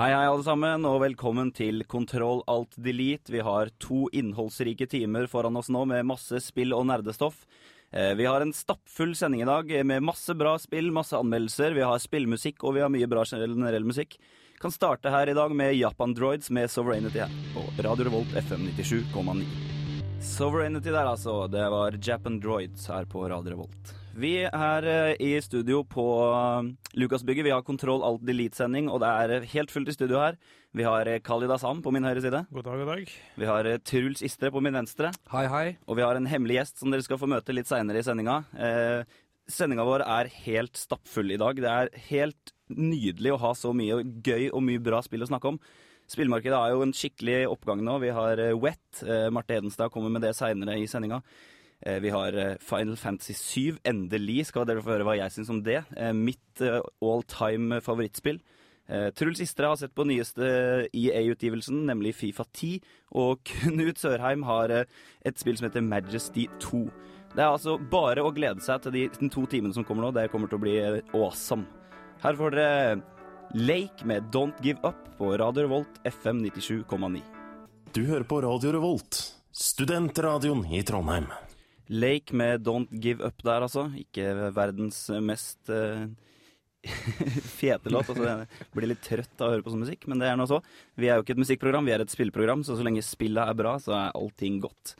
Hei, hei, alle sammen, og velkommen til Kontroll alt delete. Vi har to innholdsrike timer foran oss nå med masse spill og nerdestoff. Eh, Vi har en stappfull sending i dag med masse bra spill, masse anmeldelser. Vi har spillmusikk, og vi har mye bra generell musikk. Kan starte her i dag med Japan Droids med Sovereignty her på Radio Revolt FM 97,9. Sovereignty der, altså. Det var Japan Droids her på Radio Revolt. Vi er eh, i studio på eh, Lukasbygget. Vi har Kontroll alt delete-sending, og det er eh, helt fullt i studio her. Vi har Khalid Assam på min høyre side. God dag, god dag. Vi har Truls Istre på min venstre. Hei, hei. Og vi har en hemmelig gjest som dere skal få møte litt seinere i sendinga. Eh, sendinga vår er helt stappfull i dag. Det er helt nydelig å ha så mye gøy og mye bra spill å snakke om. Spillmarkedet er jo en skikkelig oppgang nå. Vi har Wet. Eh, Marte Hedenstad kommer med det seinere i sendinga. Eh, vi har eh, Final Fantasy 7. Endelig skal dere få høre hva jeg syns om det. Eh, mitt all time favorittspill. Truls Istre har sett på nyeste EA-utgivelsen, nemlig Fifa 10. Og Knut Sørheim har et spill som heter Majesty 2. Det er altså bare å glede seg til de, to timene som kommer nå. Det kommer til å bli awesome. Her får dere Lake med Don't Give Up på Radio Revolt FM 97,9. Du hører på Radio Revolt, studentradioen i Trondheim. Lake med Don't Give Up der, altså. Ikke verdens mest uh, fete låt. Altså, jeg blir litt trøtt av å høre på sånn musikk, men det er nå så. Vi er jo ikke et musikkprogram, vi er et spillprogram, så så lenge spillet er bra, så er allting godt.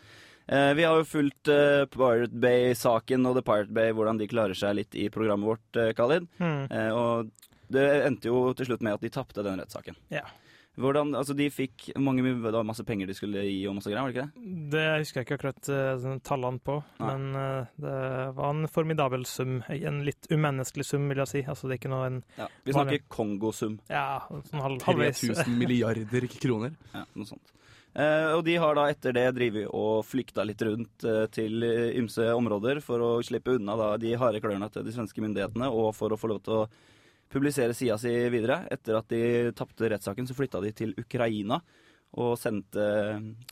Uh, vi har jo fulgt uh, Pirate Bay-saken og The Pirate Bay, hvordan de klarer seg litt i programmet vårt, Khalid. Mm. Og det endte jo til slutt med at de tapte den rettssaken. Ja. Hvordan, altså De fikk mange, det var masse penger de skulle gi og masse greier, var det ikke det? Det husker jeg ikke akkurat sånn tallene på, Nei. men uh, det var en formidabel sum. En litt umenneskelig sum, vil jeg si. Altså, det er ikke noe en Ja, Vi snakker Kongosum. Ja, sånn halv, halvveis 3000 milliarder kroner. Ja, noe sånt. Uh, og de har da etter det drevet og flykta litt rundt uh, til ymse områder for å slippe unna da de harde klørne til de svenske myndighetene, og for å få lov til å publisere sida si videre. Etter at de tapte rettssaken, så flytta de til Ukraina og sendte,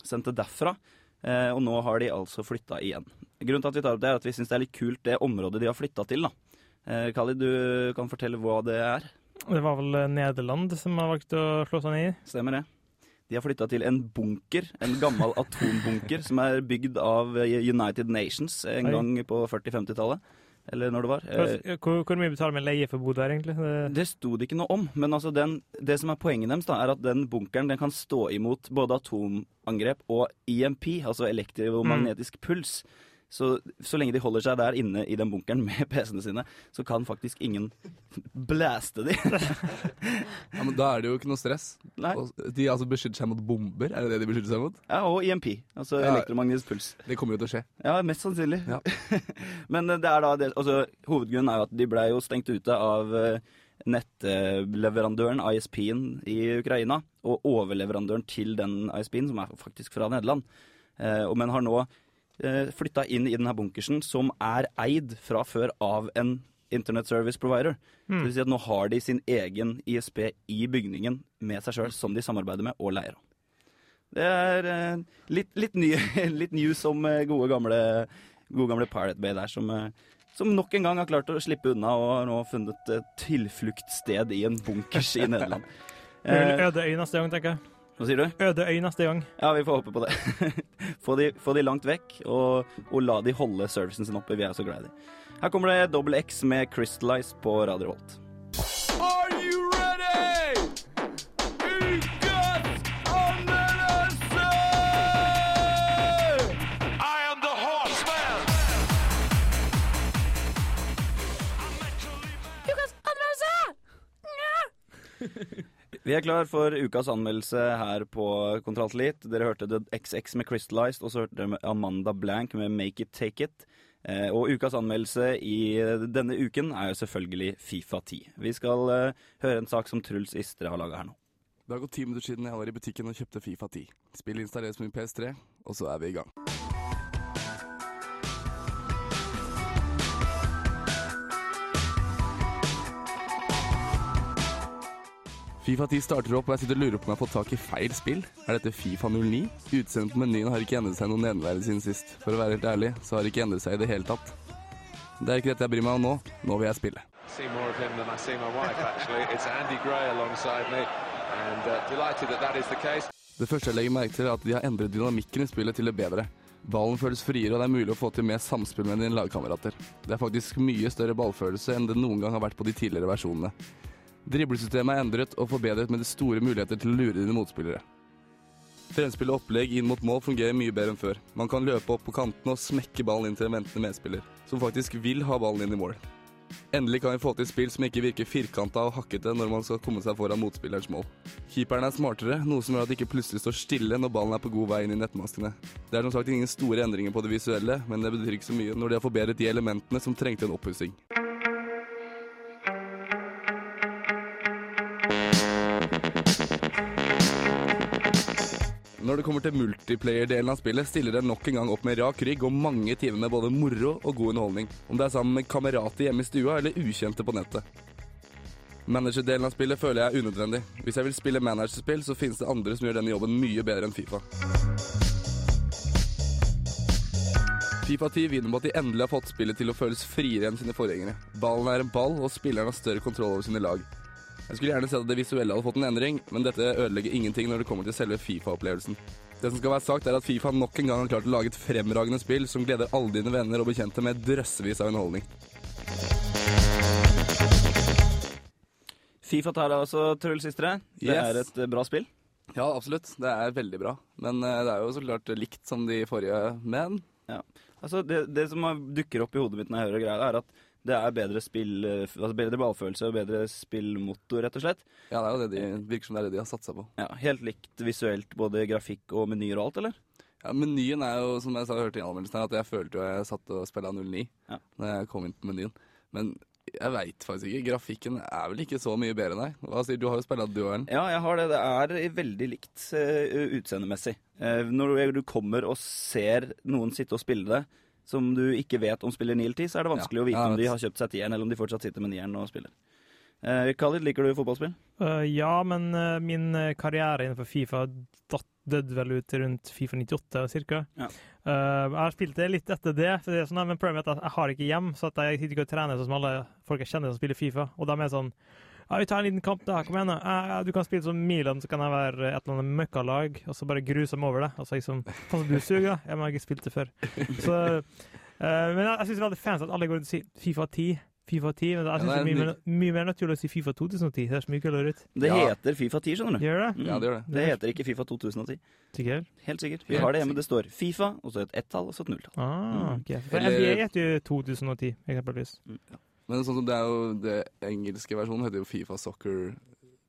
sendte derfra. Eh, og nå har de altså flytta igjen. Grunnen til at vi tar opp det, er at vi syns det er litt kult det området de har flytta til. da. Eh, Khalid, du kan fortelle hva det er? Det var vel eh, Nederland som har valgt å slå seg ned i. Stemmer det. De har flytta til en bunker, en gammel atombunker, som er bygd av eh, United Nations en Oi. gang på 40-50-tallet. Eller når det var. Eh, Hvor, hvor mye betaler vi leie for å bo der, egentlig? Det, Det sto det ikke noe om, men altså den, det som er poenget deres, da, er at den bunkeren den kan stå imot både atomangrep og EMP, altså elektromagnetisk puls. Så, så lenge de holder seg der inne i den bunkeren med PC-ene sine, så kan faktisk ingen blæste de. Ja, men Da er det jo ikke noe stress. Nei. De altså beskytter seg mot bomber, er det det de beskytter seg mot? Ja, og EMP, altså Ja. elektromagnetisk puls. Det kommer jo til å skje. Ja, mest sannsynlig. Ja. Men eh, det er da det, altså, hovedgrunnen er jo at de ble jo stengt ute av eh, nettleverandøren, ISP-en i Ukraina, og overleverandøren til den ISP-en, som er faktisk fra Nederland. Eh, men har nå flytta inn i denne bunkersen, som er eid fra før av en Internet Service Provider. Mm. Det vil si at nå har de sin egen ISP i bygningen med seg sjøl, som de samarbeider med og leier av. Det er eh, litt, litt, ny, litt news om eh, gode, gamle, gode gamle Pirate Bay der, som, eh, som nok en gang har klart å slippe unna og har nå funnet et tilfluktssted i en bunkers i Nederland. det er det eneste øde gang, tenker jeg. Hva sier du? Øde øy neste gang. Ja, vi får håpe på det. få, de, få de langt vekk, og, og la de holde servicen sin oppe. Vi er så glad i de. Her kommer det Double X med Crystallize på Radio Volt. Are you ready? Ukas anmeldelse! I am the horseman! Vi er klar for ukas anmeldelse her på Kontroll Dere hørte The XX med Crystallized, og så hørte dere Amanda Blank med Make It Take It. Eh, og ukas anmeldelse i denne uken er jo selvfølgelig Fifa 10. Vi skal eh, høre en sak som Truls Istre har laga her nå. Det har gått ti minutter siden jeg var i butikken og kjøpte Fifa 10. Spillet installeres på min PS3, og så er vi i gang. Fifa 10 starter opp, og jeg sitter og lurer på om jeg har fått tak i feil spill. Er dette Fifa 09? Utseendet på menyen har ikke endret seg noe nevneverdig siden sist. For å være helt ærlig, så har det ikke endret seg i det hele tatt. Det er ikke dette jeg bryr meg om nå. Nå vil jeg spille. uh. Det første jeg legger merke til, er at de har endret dynamikken i spillet til det bedre. Ballen føles friere, og det er mulig å få til mer samspill med dine lagkamerater. Det er faktisk mye større ballfølelse enn det noen gang har vært på de tidligere versjonene. Driblesystemet er endret og forbedret med de store muligheter til å lure dine motspillere. Fremspill og opplegg inn mot mål fungerer mye bedre enn før. Man kan løpe opp på kantene og smekke ballen inn til en ventende medspiller, som faktisk vil ha ballen inn i mål. Endelig kan vi få til spill som ikke virker firkanta og hakkete når man skal komme seg foran motspillerens mål. Keeperen er smartere, noe som gjør at det ikke plutselig står stille når ballen er på god vei inn i nettmaskene. Det er som sagt ingen store endringer på det visuelle, men det betyr ikke så mye når de har forbedret de elementene som trengte en oppussing. Når det kommer til multiplayer-delen av spillet, stiller det nok en gang opp med rak rygg og mange timer med både moro og god underholdning. Om det er sammen med kamerater hjemme i stua eller ukjente på nettet. Managerdelen av spillet føler jeg er unødvendig. Hvis jeg vil spille managerspill, så finnes det andre som gjør denne jobben mye bedre enn Fifa. Fifa 10 vinner på at de endelig har fått spillet til å føles friere enn sine forgjengere. Ballen er en ball, og spilleren har større kontroll over sine lag. Jeg skulle gjerne sett at det visuelle hadde fått en endring, men dette ødelegger ingenting når det kommer til selve Fifa-opplevelsen. Det som skal være sagt, er at Fifa nok en gang har klart å lage et fremragende spill som gleder alle dine venner og bekjente med drøssevis av underholdning. Fifa tar deg også, Truls Sistre. Det Yes. er et eh, bra spill. Ja, absolutt. Det er veldig bra. Men eh, det er jo så klart likt som de forrige. Men Altså, det, det som dukker opp i hodet mitt når jeg hører greia, er at det er bedre spill, eh, altså bedre ballfølelse og bedre spillmotor, rett og slett. ja, det er jo det de virker som det er det de har satsa på. Ja, helt likt visuelt, både grafikk og menyer og alt, eller? Ja, Menyen er jo, som jeg sa, hørte i anmeldelsen, her, at jeg følte jo jeg satt og spilla 09 Ja. når jeg kom inn på menyen. Men jeg veit faktisk ikke. Grafikken er vel ikke så mye bedre, nei. Hva sier du? Du har jo spilla duellen. Ja, jeg har det. Det er veldig likt uh, utseendemessig. Uh, når du kommer og ser noen sitte og spille det, som du ikke vet om spiller 9 eller 10, så er det vanskelig Ja, å vite om de har kjøpt seg tieren, eller om de fortsatt sitter med nieren og spiller. Uh, Khalid, liker du fotballspill? Uh, ja, men uh, min eh, karriere innenfor Fifa datt, døde vel ut rundt Fifa 98 cirka. Ja. Uh, jeg har spilt det litt etter det, for det er sånn, men problemet er at jeg har ikke hjem, så at jeg sitter ikke og trener sånn som alle folk jeg kjenner som spiller Fifa. Og da er sånn ja, vi tar en liten kamp, da. Kom igjen, da. Eh, du kan spille som Milan, så kan jeg være et eller annet møkkalag, og så bare gruse dem over det. Og så liksom Faen, så du suger, da. Ja, jeg har ikke spilt det før. Så, eh, men jeg, jeg syns det er veldig fancy at alle går rundt og sier Fifa 10. Fifa 10, men jeg synes det det er er mye, mer- mye mer naturlig å si Fifa 2010. Det er så mye kulere ut. Det Ja. heter Fifa 10, skjønner du. Gjør det? Mm. Ja, det gjør det. Det heter ikke Fifa 2010. Sikker? Helt sikkert. Vi Helt har det hjemme. Det står Fifa, og så et ett-tall, og så et nulltall. Ah, Mm. ok. For Eller- NBA heter jo 2010, eksempelvis. Men sånn som det er jo det engelske versjonen heter jo Fifa Soccer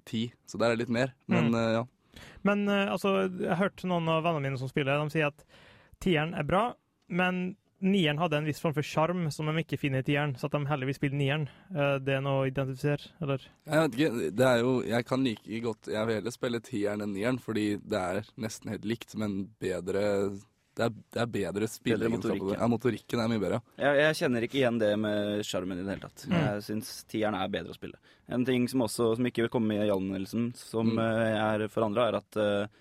10, så der er det litt mer. Men Mm. ja. Men eh, altså, jeg har hørt noen av vennene mine som spiller, de sier at tieren er bra, men nieren hadde en viss form for sjarm som de ikke finner i tieren, så at de heller vil spille nieren. Eh, det er noe å identifisere, eller? Jeg vet ikke, det er jo Jeg kan like godt Jeg vil heller spille tieren enn nieren, fordi det er nesten helt likt, men bedre Det er, det er bedre spilleegenskaper. ja. Motorikken er mye bedre. Jeg, jeg kjenner ikke igjen det med sjarmen i det hele tatt. Mm. Jeg syns tieren er bedre å spille. En ting som også som ikke vil komme med i anmeldelsen, som Mm. eh, er forandra, er at uh,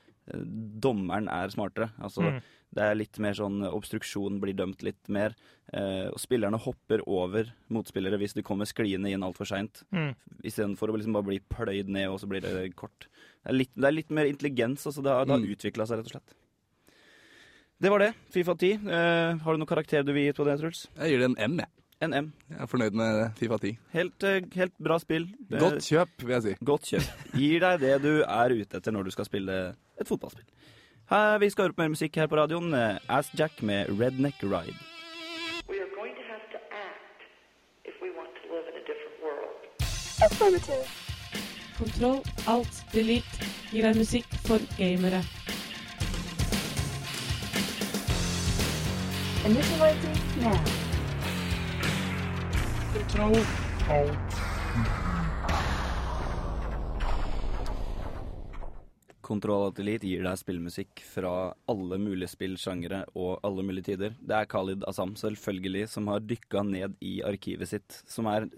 dommeren er smartere. Altså, Mm. Det er litt mer sånn obstruksjon blir dømt litt mer. Eh, og spillerne hopper over motspillere hvis de kommer skliende inn altfor seint. Mm. Istedenfor å liksom bare bli pløyd ned, og så blir det kort. Det er litt, det er litt mer intelligens. Altså det har, mm. har utvikla seg, rett og slett. Det var det. Fifa 10. Eh, har du noen karakter du vil gi på det, Truls? Jeg gir det en M, jeg. En M. Jeg er fornøyd med Fifa 10. Helt, eh, helt bra spill. Eh, Godt kjøp, vil jeg si. Godt kjøp. Gir deg det du er ute etter når du skal spille et fotballspill. Her, vi skal høre på mer musikk her på radioen. Eh, Ass Jack med Redneck Ride. We are going to have to act if we want to live in a different world. Kontroll, alt, delete gir deg musikk for gamere. Initializing now. Kontroll, alt. Kontroll Alt Elite gir deg spillmusikk fra alle mulige spillsjangere og alle mulige tider. Det er Khalid Asam, selvfølgelig, som har dykka ned i arkivet sitt, som er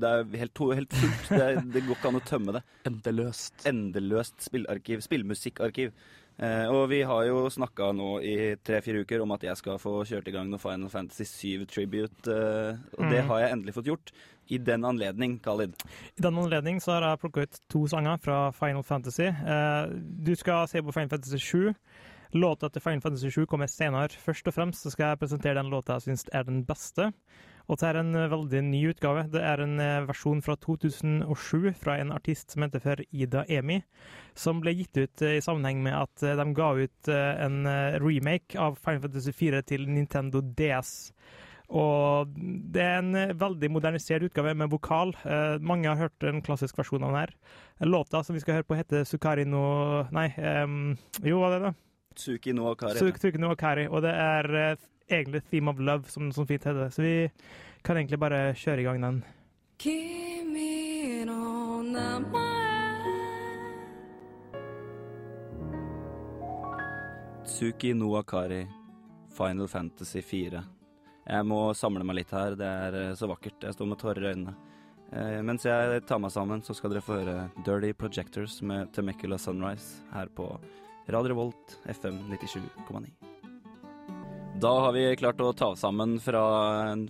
det er helt, helt fullt. Det, det går ikke an å tømme det. Endeløst. Endeløst spillarkiv. Spillmusikkarkiv. Eh, og vi har jo snakka nå i tre-fire uker om at jeg skal få kjørt i gang noe Final Fantasy 7 Tribute. Eh, og det Mm. har jeg endelig fått gjort. I den anledning, Khalid. I den anledning så har jeg plukka ut to sanger fra Final Fantasy. Eh, du skal se på Final Fantasy 7. Låta til Final Fantasy 7 kommer senere. Først og fremst så skal jeg presentere den låta jeg syns er den beste. Og det er en eh, veldig ny utgave. Det er en eh, versjon fra 2007 fra en artist som heter for Ida Emi, som ble gitt ut eh, i sammenheng med at de ga ut en remake av Final Fantasy 4 til Nintendo DS. Og det er en veldig modernisert utgave med vokal. Eh, mange har hørt en klassisk versjon av den her. Låta som vi skal høre på, heter Sukari no Nei, em, jo, hva er det? da? Tsuki no Akari. Tsukino Tsuki no Akari. Og det er egentlig Theme of Love, som, som fint heter. Så vi kan egentlig bare kjøre i gang den. Tsuki no Akari, Final Fantasy 4. Jeg må samle meg litt her, det er eh, så vakkert. Jeg står med tårer i øynene. Eh, mens jeg tar meg sammen, så skal dere få høre Dirty Projectors med Temecula Sunrise her på Radio Revolt FM 97,9. Da har vi klart å ta sammen fra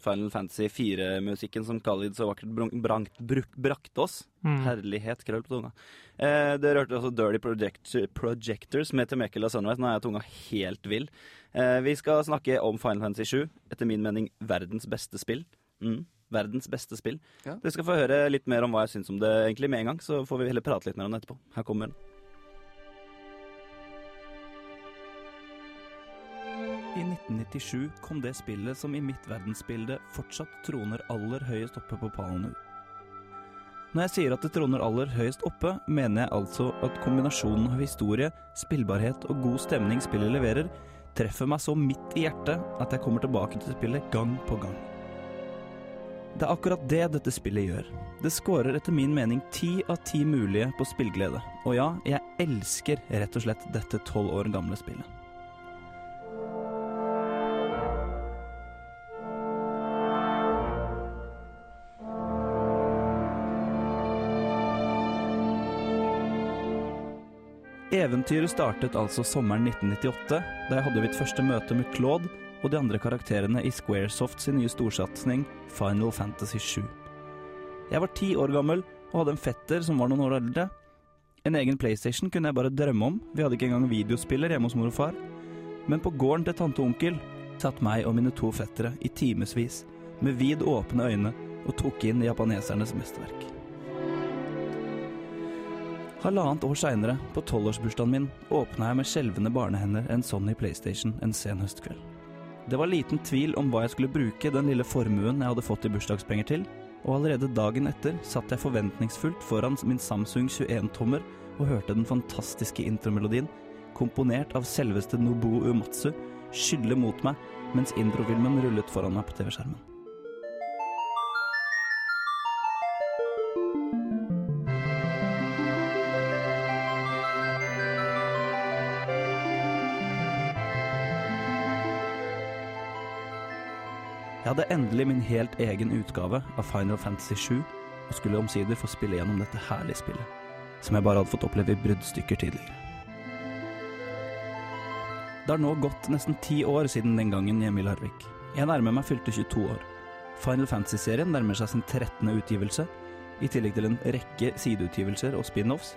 Final Fantasy 4-musikken som Khalid så vakkert brangt- bruk- brakte oss. Mm. Herlighet, krøll på tunga. Eh, det rørte også Dirty Project Projectors med Temekela Sunrise. Nå er tunga helt vill. Eh, vi skal snakke om Final Fantasy 7. Etter min mening verdens beste spill. Mm. Verdens beste spill. Ja. Dere skal få høre litt mer om hva jeg syns om det egentlig med en gang, så får vi heller prate litt mer om det etterpå. Her kommer den. 1997 kom det spillet som i mitt verdensbilde fortsatt troner aller høyest oppe på pallen ut. Når jeg sier at det troner aller høyest oppe, mener jeg altså at kombinasjonen av historie, spillbarhet og god stemning spillet leverer, treffer meg så midt i hjertet at jeg kommer tilbake til spillet gang på gang. Det er akkurat det dette spillet gjør. Det scorer etter min mening ti av ti mulige på spillglede. Og ja, jeg elsker rett og slett dette tolv år gamle spillet. Eventyret startet altså sommeren 1998, da jeg hadde mitt første møte med Claude og de andre karakterene i Squaresoft sin nye storsatsing Final Fantasy 7. Jeg var ti år gammel og hadde en fetter som var noen år eldre. En egen PlayStation kunne jeg bare drømme om, vi hadde ikke engang videospiller hjemme hos mor og far. Men på gården til tante og onkel satt meg og mine to fettere i timevis med vid åpne øyne og tok inn japanesernes mesterverk. Halvannet år seinere, på tolvårsbursdagen min, åpna jeg med skjelvende barnehender en Sony PlayStation en sen høstkveld. Det var liten tvil om hva jeg skulle bruke den lille formuen jeg hadde fått i bursdagspenger til, og allerede dagen etter satt jeg forventningsfullt foran min Samsung 21-tommer og hørte den fantastiske intromelodien, komponert av selveste Nobuo Umatsu, skylle mot meg mens introfilmen rullet foran meg på TV-skjermen. Endelig min helt egen utgave av Final Fantasy 7, og skulle omsider få spille gjennom dette herlige spillet, som jeg bare hadde fått oppleve i bruddstykker tidligere. Det har nå gått nesten ti år siden den gangen hjemme i Larvik. Jeg nærmer meg fylte 22 år. Final Fantasy-serien nærmer seg sin 13. utgivelse, i tillegg til en rekke sideutgivelser og spin-offs,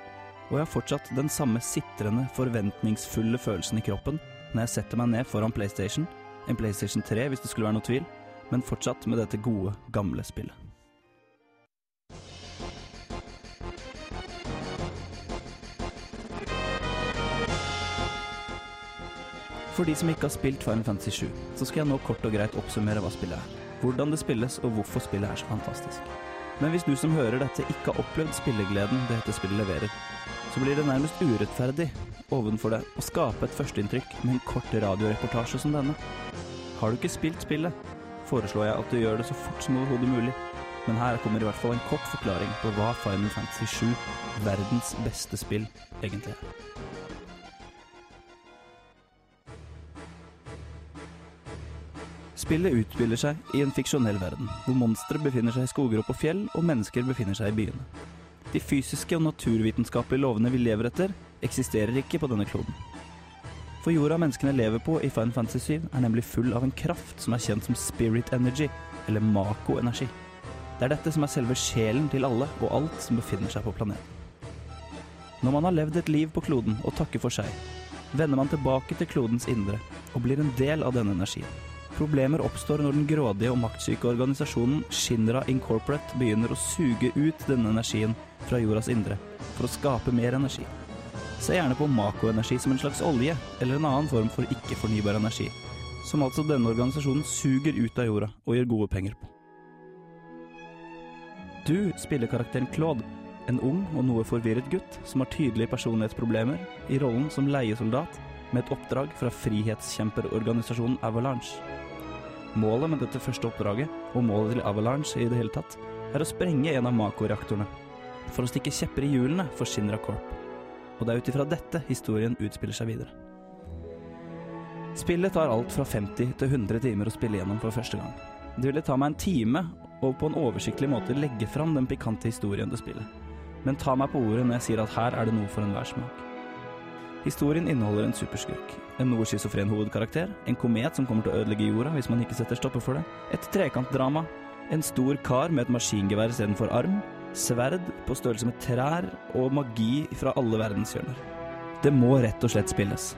og jeg har fortsatt den samme sitrende, forventningsfulle følelsen i kroppen når jeg setter meg ned foran PlayStation, en PlayStation 3 hvis det skulle være noe tvil, men fortsatt med dette gode, gamle spillet. For de som ikke har spilt Final Fantasy 7, så skal jeg nå kort og greit oppsummere hva spillet er, hvordan det spilles og hvorfor spillet er så fantastisk. Men hvis du som hører dette ikke har opplevd spillegleden det dette spillet leverer, så blir det nærmest urettferdig ovenfor deg å skape et førsteinntrykk med en kort radioreportasje som denne. Har du ikke spilt spillet, foreslår jeg at du gjør det så fort som overhodet mulig. Men her kommer i hvert fall en kort forklaring på hva Final Fantasy 7, verdens beste spill, egentlig er. Spillet utspiller seg i en fiksjonell verden, hvor monstre befinner seg i skoger og på fjell, og mennesker befinner seg i byene. De fysiske og naturvitenskapelige lovene vi lever etter, eksisterer ikke på denne kloden. For jorda menneskene lever på i Final Fantasy 7 er nemlig full av en kraft som er kjent som spirit energy, eller mako-energi. Det er dette som er selve sjelen til alle og alt som befinner seg på planeten. Når man har levd et liv på kloden og takker for seg, vender man tilbake til klodens indre og blir en del av denne energien. Problemer oppstår når den grådige og maktsyke organisasjonen Shinra Incorporate begynner å suge ut denne energien fra jordas indre for å skape mer energi. Se gjerne på makoenergi som en slags olje, eller en annen form for ikke-fornybar energi, som altså denne organisasjonen suger ut av jorda og gjør gode penger på. Du spiller karakteren Claude, en ung og noe forvirret gutt som har tydelige personlighetsproblemer, i rollen som leiesoldat med et oppdrag fra frihetskjemperorganisasjonen Avalanche. Målet med dette første oppdraget, og målet til Avalanche i det hele tatt, er å sprenge en av Mako-reaktorene, for å stikke kjepper i hjulene for Shinra Corp. Og det er ut ifra dette historien utspiller seg videre. Spillet tar alt fra 50 til 100 timer å spille gjennom for første gang. Det ville ta meg en time og på en oversiktlig måte legge fram den pikante historien til spillet. Men ta meg på ordet når jeg sier at her er det noe for enhver smak. Historien inneholder en superskurk, en noe schizofren hovedkarakter, en komet som kommer til å ødelegge jorda hvis man ikke setter stopper for det, et trekantdrama, en stor kar med et maskingevær istedenfor arm, sverd på størrelse med trær og magi fra alle verdenshjørner. Det må rett og slett spilles.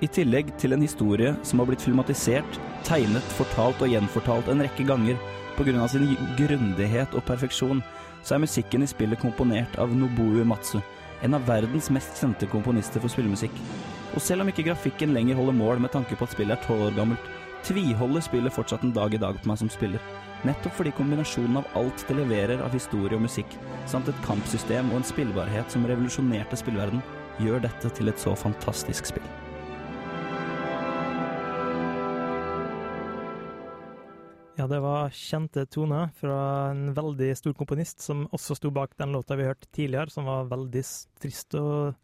I tillegg til en historie som har blitt filmatisert, tegnet, fortalt og gjenfortalt en rekke ganger pga. sin grundighet og perfeksjon, så er musikken i spillet komponert av Nobuo Matsu, en av verdens mest kjente komponister for spillemusikk. Og selv om ikke grafikken lenger holder mål med tanke på at spillet er tolv år gammelt, tviholder spillet fortsatt en dag i dag på meg som spiller. Nettopp fordi kombinasjonen av alt det leverer av historie og musikk, samt et kampsystem og en spillbarhet som revolusjonerte spillverden, gjør dette til et så fantastisk spill. Ja, det var kjente toner fra en veldig stor komponist som også sto bak den låta vi hørte tidligere, som var veldig trist og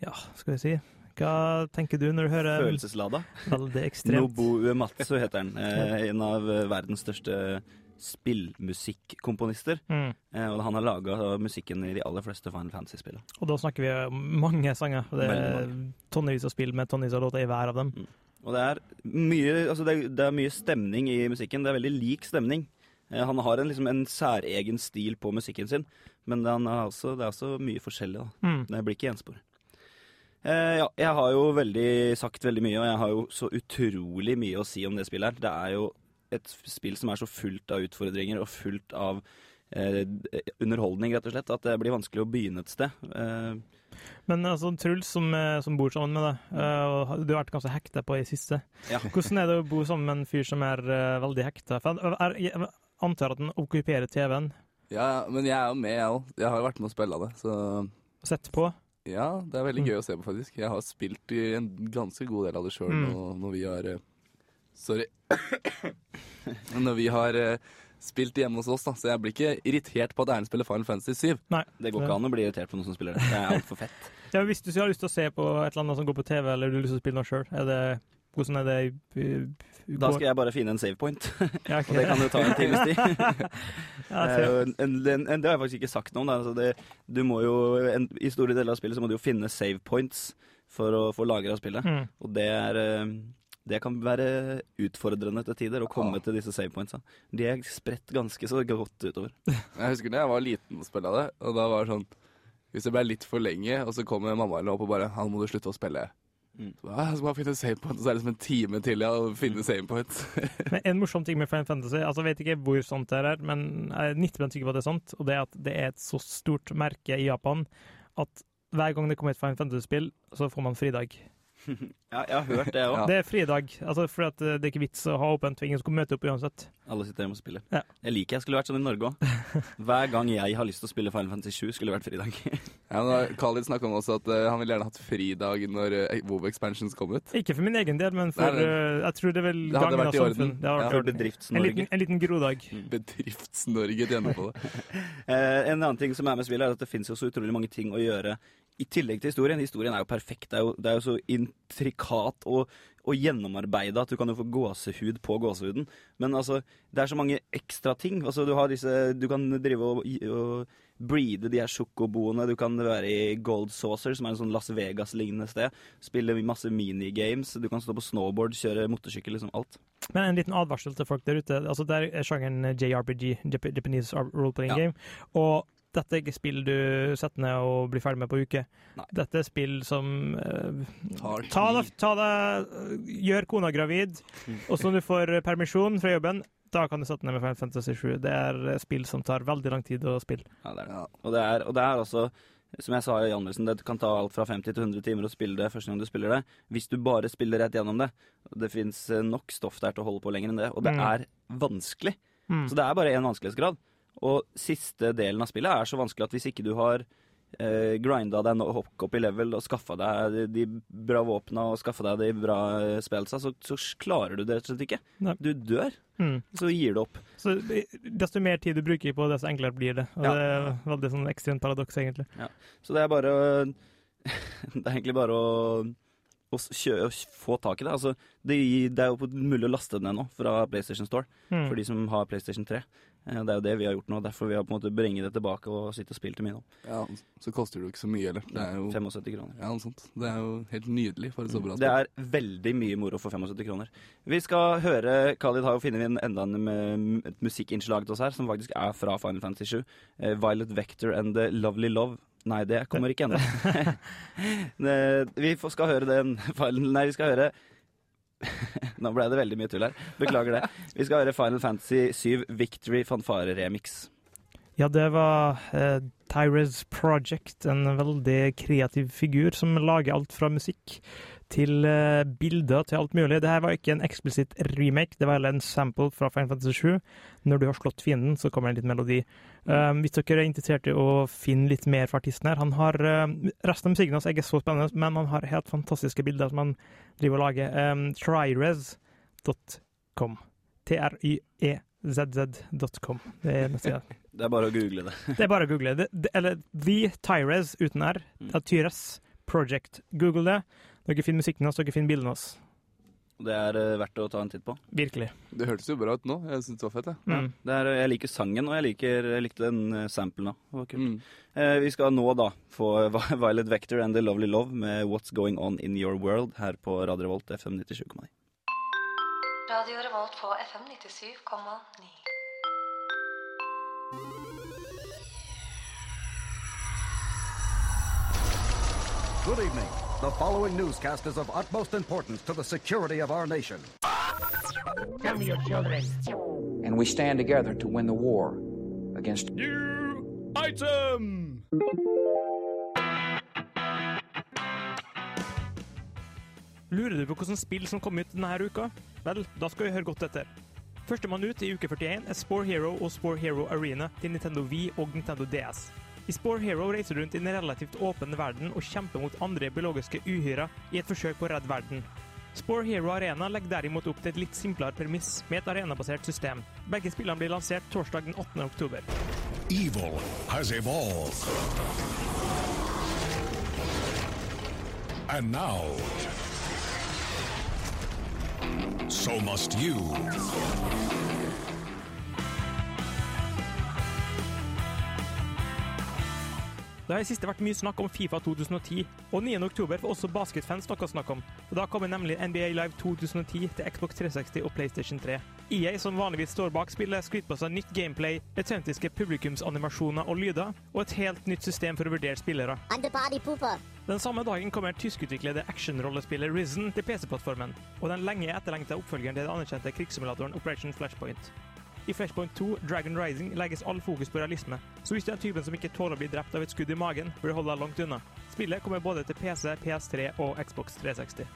ja, skal vi si Hva tenker du når du hører Følelseslada. Veldig ekstremt. Nobo Uematsu heter han. Eh, en av verdens største spillmusikkomponister. Mm. Eh, og han har laga musikken i de aller fleste Final Fantasy-spillene. Og da snakker vi om mange sanger. Det er tonnevis av spill med tonnevis av låter i hver av dem. Og det er mye, altså det, er, det er mye stemning i musikken. Det er veldig lik stemning. Eh, han har en, liksom, en særegen stil på musikken sin, men han er også, det er også mye forskjellig. Mm. Det blir ikke enspor. Eh, ja, jeg har jo veldig, sagt veldig mye, og jeg har jo så utrolig mye å si om det spillet her. Det er jo et spill som er så fullt av utfordringer og fullt av eh, underholdning, rett og slett, at det blir vanskelig å begynne et sted. Eh, Men altså, Truls, som, eh, som bor sammen med deg, eh, og du har vært ganske hekta på i siste. Ja. Hvordan er det å bo sammen med en fyr som er uh, veldig hekta? Jeg, jeg antar at han okkuperer TV-en. Ja, men jeg er jo med, jeg òg. Jeg har jo vært med å spille det, så Sett på? Ja, det er veldig gøy å se på, faktisk. Jeg har spilt i en ganske god del av det sjøl Mm. når, når vi har eh, Sorry. når vi har eh, spilt hjemme hos oss, da. Så jeg blir ikke irritert på at Erlend spiller Final Fantasy 7. Nei. det går ikke an å bli irritert på noen som spiller det. Det er altfor fett. Ja, hvis du har lyst til å se på et eller annet som går på TV, eller du har lyst til å spille noe sjøl, er det hvordan er det uh, Da skal jeg bare finne en save point. Ja, okay. Og det kan jo ta en times tid. Det, en, det har jeg faktisk ikke sagt noe om. Altså det, du må jo, en, I store deler av spillet så må du jo finne save points for å få lagra spillet. Mm. Og det er eh, Det kan være utfordrende til tider å komme Ja. til disse save pointsa. De er spredt ganske så godt utover. Jeg husker da jeg var liten og spilte det, og da var det sånn Hvis det ble litt for lenge, og så kommer mamma eller opp og bare 'Han må du slutte å spille'. Mm. Så, «Ja, jeg skal bare finne save point, og så er det liksom en time til ja, å finne save point. Men en morsom ting med Final Fantasy, altså jeg vet ikke hvor sant det er, men jeg er 90 sikker på at det er sant, og det er at det er et så stort merke i Japan at hver gang det kommer et Final Fantasy-spill, så får man fridag. Ja, jeg har hørt det òg. Det er fridag, altså for at det er ikke vits å ha åpent, for ingen skal møte opp uansett. Alle sitter hjemme og spiller. Ja. Jeg liker jeg skulle vært sånn i Norge òg. Hver gang jeg har lyst til å spille Final Fantasy 7, skulle det vært fridag. Ja, men da- Khalid snakka om også at uh, han ville gjerne hatt fridag når uh, WoW Expansions kom ut. Ikke for min egen del, men for Nei, øh, jeg tror det vil Det gangen av samfunn. Det hadde vært i orden. En Bedrifts-Norge. liten, en liten grodag. Bedrifts-Norge tjener på det. Eh, en annen ting som er med spillet, er at det finnes jo så utrolig mange ting å gjøre i tillegg til historien Historien er jo perfekt. Det er jo, det er jo så intrikat og, og gjennomarbeida at du kan jo få gåsehud på gåsehuden. Men altså, det er så mange ekstra ting. Altså, du, har disse, du kan drive og, og breede de her sjokoboene. Du kan være i Gold Saucer, som er en sånn Las Vegas-lignende sted. Spille masse minigames. Du kan stå på snowboard, kjøre motorsykkel, liksom alt. Men en liten advarsel til folk der ute. Altså, det er sjangeren JRPG, Japanese Role Playing Ja. Game. Og dette er ikke spill du setter ned og blir ferdig med på uke. Dette er spill som uh, Tar ta deg, ta deg, Gjør kona gravid, og så når du får permisjon fra jobben, da kan du sette ned med Final Fantasy 7. Det er eh, spill som tar veldig lang tid å spille. Ja, det er det. Og, det er, og det er også, som jeg sa i anmeldelsen, det kan ta alt fra 50 til 100 timer å spille det første gang du spiller det. Hvis du bare spiller rett gjennom det. Det fins nok stoff der til å holde på lenger enn det. Og det Mm. er vanskelig. Mm. Så det er bare én vanskelighetsgrad. Og siste delen av spillet er så vanskelig at hvis ikke du har eh, grinda deg nok opp i level og skaffa deg de, de bra våpna og skaffa deg de bra spelsa, så, så klarer du det rett og slett ikke. Nei. Du dør. Mm. Så gir du opp. Så eh, desto mer tid du bruker på det, desto enklere blir det. Og Ja. Det er veldig sånn ekstremt paradoks, egentlig. Ja. Så det er bare Det er egentlig bare å, å få tak i det. Altså, det, det er jo mulig å laste den ned nå fra PlayStation Store, Mm. for de som har PlayStation 3. Eh, Det er jo det vi har gjort nå. Derfor vi har på en måte bringet det tilbake og sitte og spilt til mye nå. Ja, så koster det jo ikke så mye heller. Det er jo 75 kroner. Ja, noe sånt. Det er jo helt nydelig for et så bra Det er veldig mye moro for 75 kroner. Vi skal høre Khalid har jo funnet inn enda en med- et musikkinnslag til oss her, som faktisk er fra Final Fantasy 7. Eh, Violet Vector and The Lovely Love. Nei, det kommer ikke ennå. Vi skal høre den Nei, vi skal høre Nå ble det veldig mye tull her. Beklager det. Vi skal høre Final Fantasy 7 Victory Fanfare Remix. Ja, det var eh, Tyrese Project, en veldig kreativ figur som lager alt fra musikk til eh, bilder til alt mulig. Det her var ikke en eksplisitt remake, det var heller en sample fra Final Fantasy 7. Når du har slått fienden, så kommer det en liten melodi. Um, hvis dere er interessert i å finne litt mer fra artisten her han har, um, Resten av musikken hans er ikke så spennende, men han har helt fantastiske bilder som han driver og lager. Um, Tryrez.com. T-r-y-e-z-z.com. Det er nettsida. Det er bare å google det. Det er bare å google det. det eller The Tyrez uten R. Mm. Tyres Project. Google det. Dere finner musikken hans, dere finner bildene hans. Det er eh, verdt å ta en titt på. Virkelig. Det hørtes jo bra ut nå. Jeg syns det var fett, jeg. Mm. Det er, jeg liker sangen, og jeg, liker, jeg likte den eh, samplen òg. Det var kult. Mm. Eh, vi skal nå da få Violet Vector and The Lovely Love med What's Going On In Your World her på Radio Revolt FM 97,9. Radio Revolt på FM 97,9. Good evening. The following newscast is of utmost importance to the security of our nation. Tell me your children. And we stand together to win the war against New item! Lurer du på hvilke spill som kom ut denne uka? Vel, da skal vi høre godt etter. Førstemann ut i uke 41 er Spore Hero og Spore Hero Arena til Nintendo Wii og Nintendo DS. I Spore Hero reiser du rundt i en relativt åpen verden og kjemper mot andre biologiske uhyrer i et forsøk på å redde verden. Spore Hero Arena legger derimot opp til et litt simplere premiss med et arenabasert system. Begge spillene blir lansert torsdag den 8. oktober. Evil has evolved. And now, so must you. Det har i siste vært mye snakk om Fifa 2010, og 9. oktober får også basketfans noe å snakke om. Og Da kommer nemlig NBA Live 2010 til Xbox 360 og PlayStation 3. EA, som vanligvis står bak spillet, skryter på seg nytt gameplay, autentiske publikumsanimasjoner og lyder, og et helt nytt system for å vurdere spillere. Den samme dagen kommer tyskutviklede actionrollespillet Risen til PC-plattformen, og den lenge etterlengta oppfølgeren til den anerkjente krigssimulatoren Operation Flashpoint. I Flashpoint 2 Dragon Rising legges all fokus på realisme, så hvis du er typen som ikke tåler å bli drept av et skudd i magen, bør du holde deg langt unna. Spillet kommer både til PC, PS3 og Xbox 360.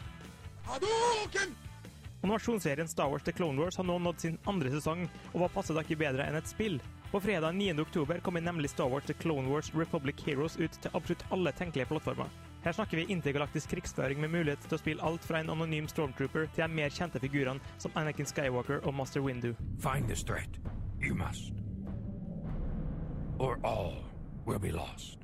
Animasjonsserien Star Wars The Clone Wars har nå nådd sin andre sesong, og hva passer da ikke bedre enn et spill? På fredag 9. oktober kommer nemlig Star Wars The Clone Wars Republic Heroes ut til absolutt alle tenkelige plattformer. Her snakker vi intergalaktisk krigsføring med mulighet til å spille alt fra en anonym stormtrooper til de mer kjente figurene som Anakin Skywalker og Master Windu. Find this threat. You must. Or all will be lost.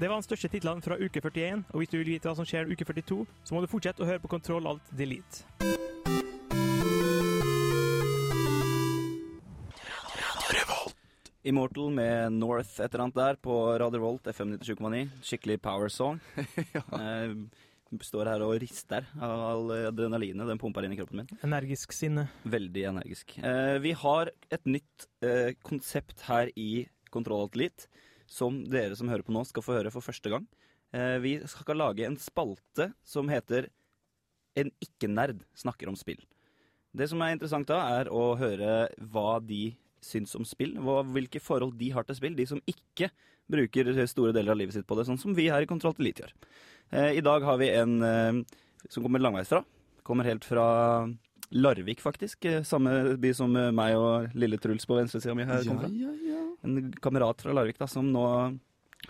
Det var den største titlene fra uke 41, og hvis du vil vite hva som skjer uke 42, så må du fortsette å høre på Kontroll alt delete. Immortal med North et eller annet der på Radio Volt FM 97,9. Skikkelig power song. Eh, står her og rister av all adrenalinet den pumper inn i kroppen min. Energisk sinne. Veldig energisk. Eh, vi har et nytt eh, konsept her i Kontroll Alt litt, som dere som hører på nå, skal få høre for første gang. Eh, vi skal lage en spalte som heter En ikke-nerd snakker om spill. Det som er interessant da, er å høre hva de syns om spill. Hva, hvilke forhold de har til spill. De som ikke bruker store deler av livet sitt på det, sånn som vi her i Kontroll til Elite gjør. Eh, I dag har vi en eh, som kommer langveisfra. Kommer helt fra Larvik, faktisk. Eh, Samme by som eh, meg og lille Truls på venstresida mi her kommer fra. En kamerat fra Larvik da, som nå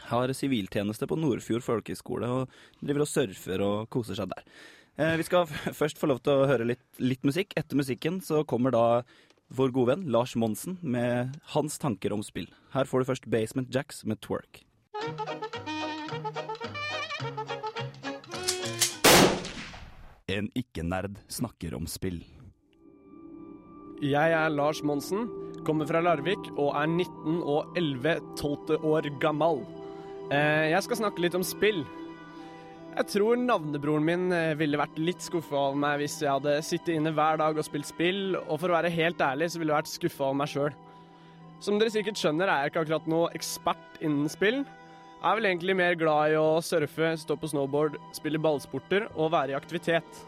har siviltjeneste på Nordfjord folkehøgskole og driver og surfer og koser seg der. Eh, vi skal først få lov til å høre litt, litt musikk. Etter musikken så kommer da vår gode venn Lars Monsen med hans tanker om spill. Her får du først Basement Jacks med Twerk. En ikke-nerd snakker om spill. Jeg er Lars Monsen, kommer fra Larvik og er 19 og 11 12 år gammel. Eh, Jeg skal snakke litt om spill. Jeg tror navnebroren min eh, ville vært litt skuffa over meg hvis jeg hadde sittet inne hver dag og spilt spill, og for å være helt ærlig så ville jeg vært skuffa over meg sjøl. Som dere sikkert skjønner, er jeg ikke akkurat noe ekspert innen spill. Jeg er vel egentlig mer glad i å surfe, stå på snowboard, spille ballsporter og være i aktivitet.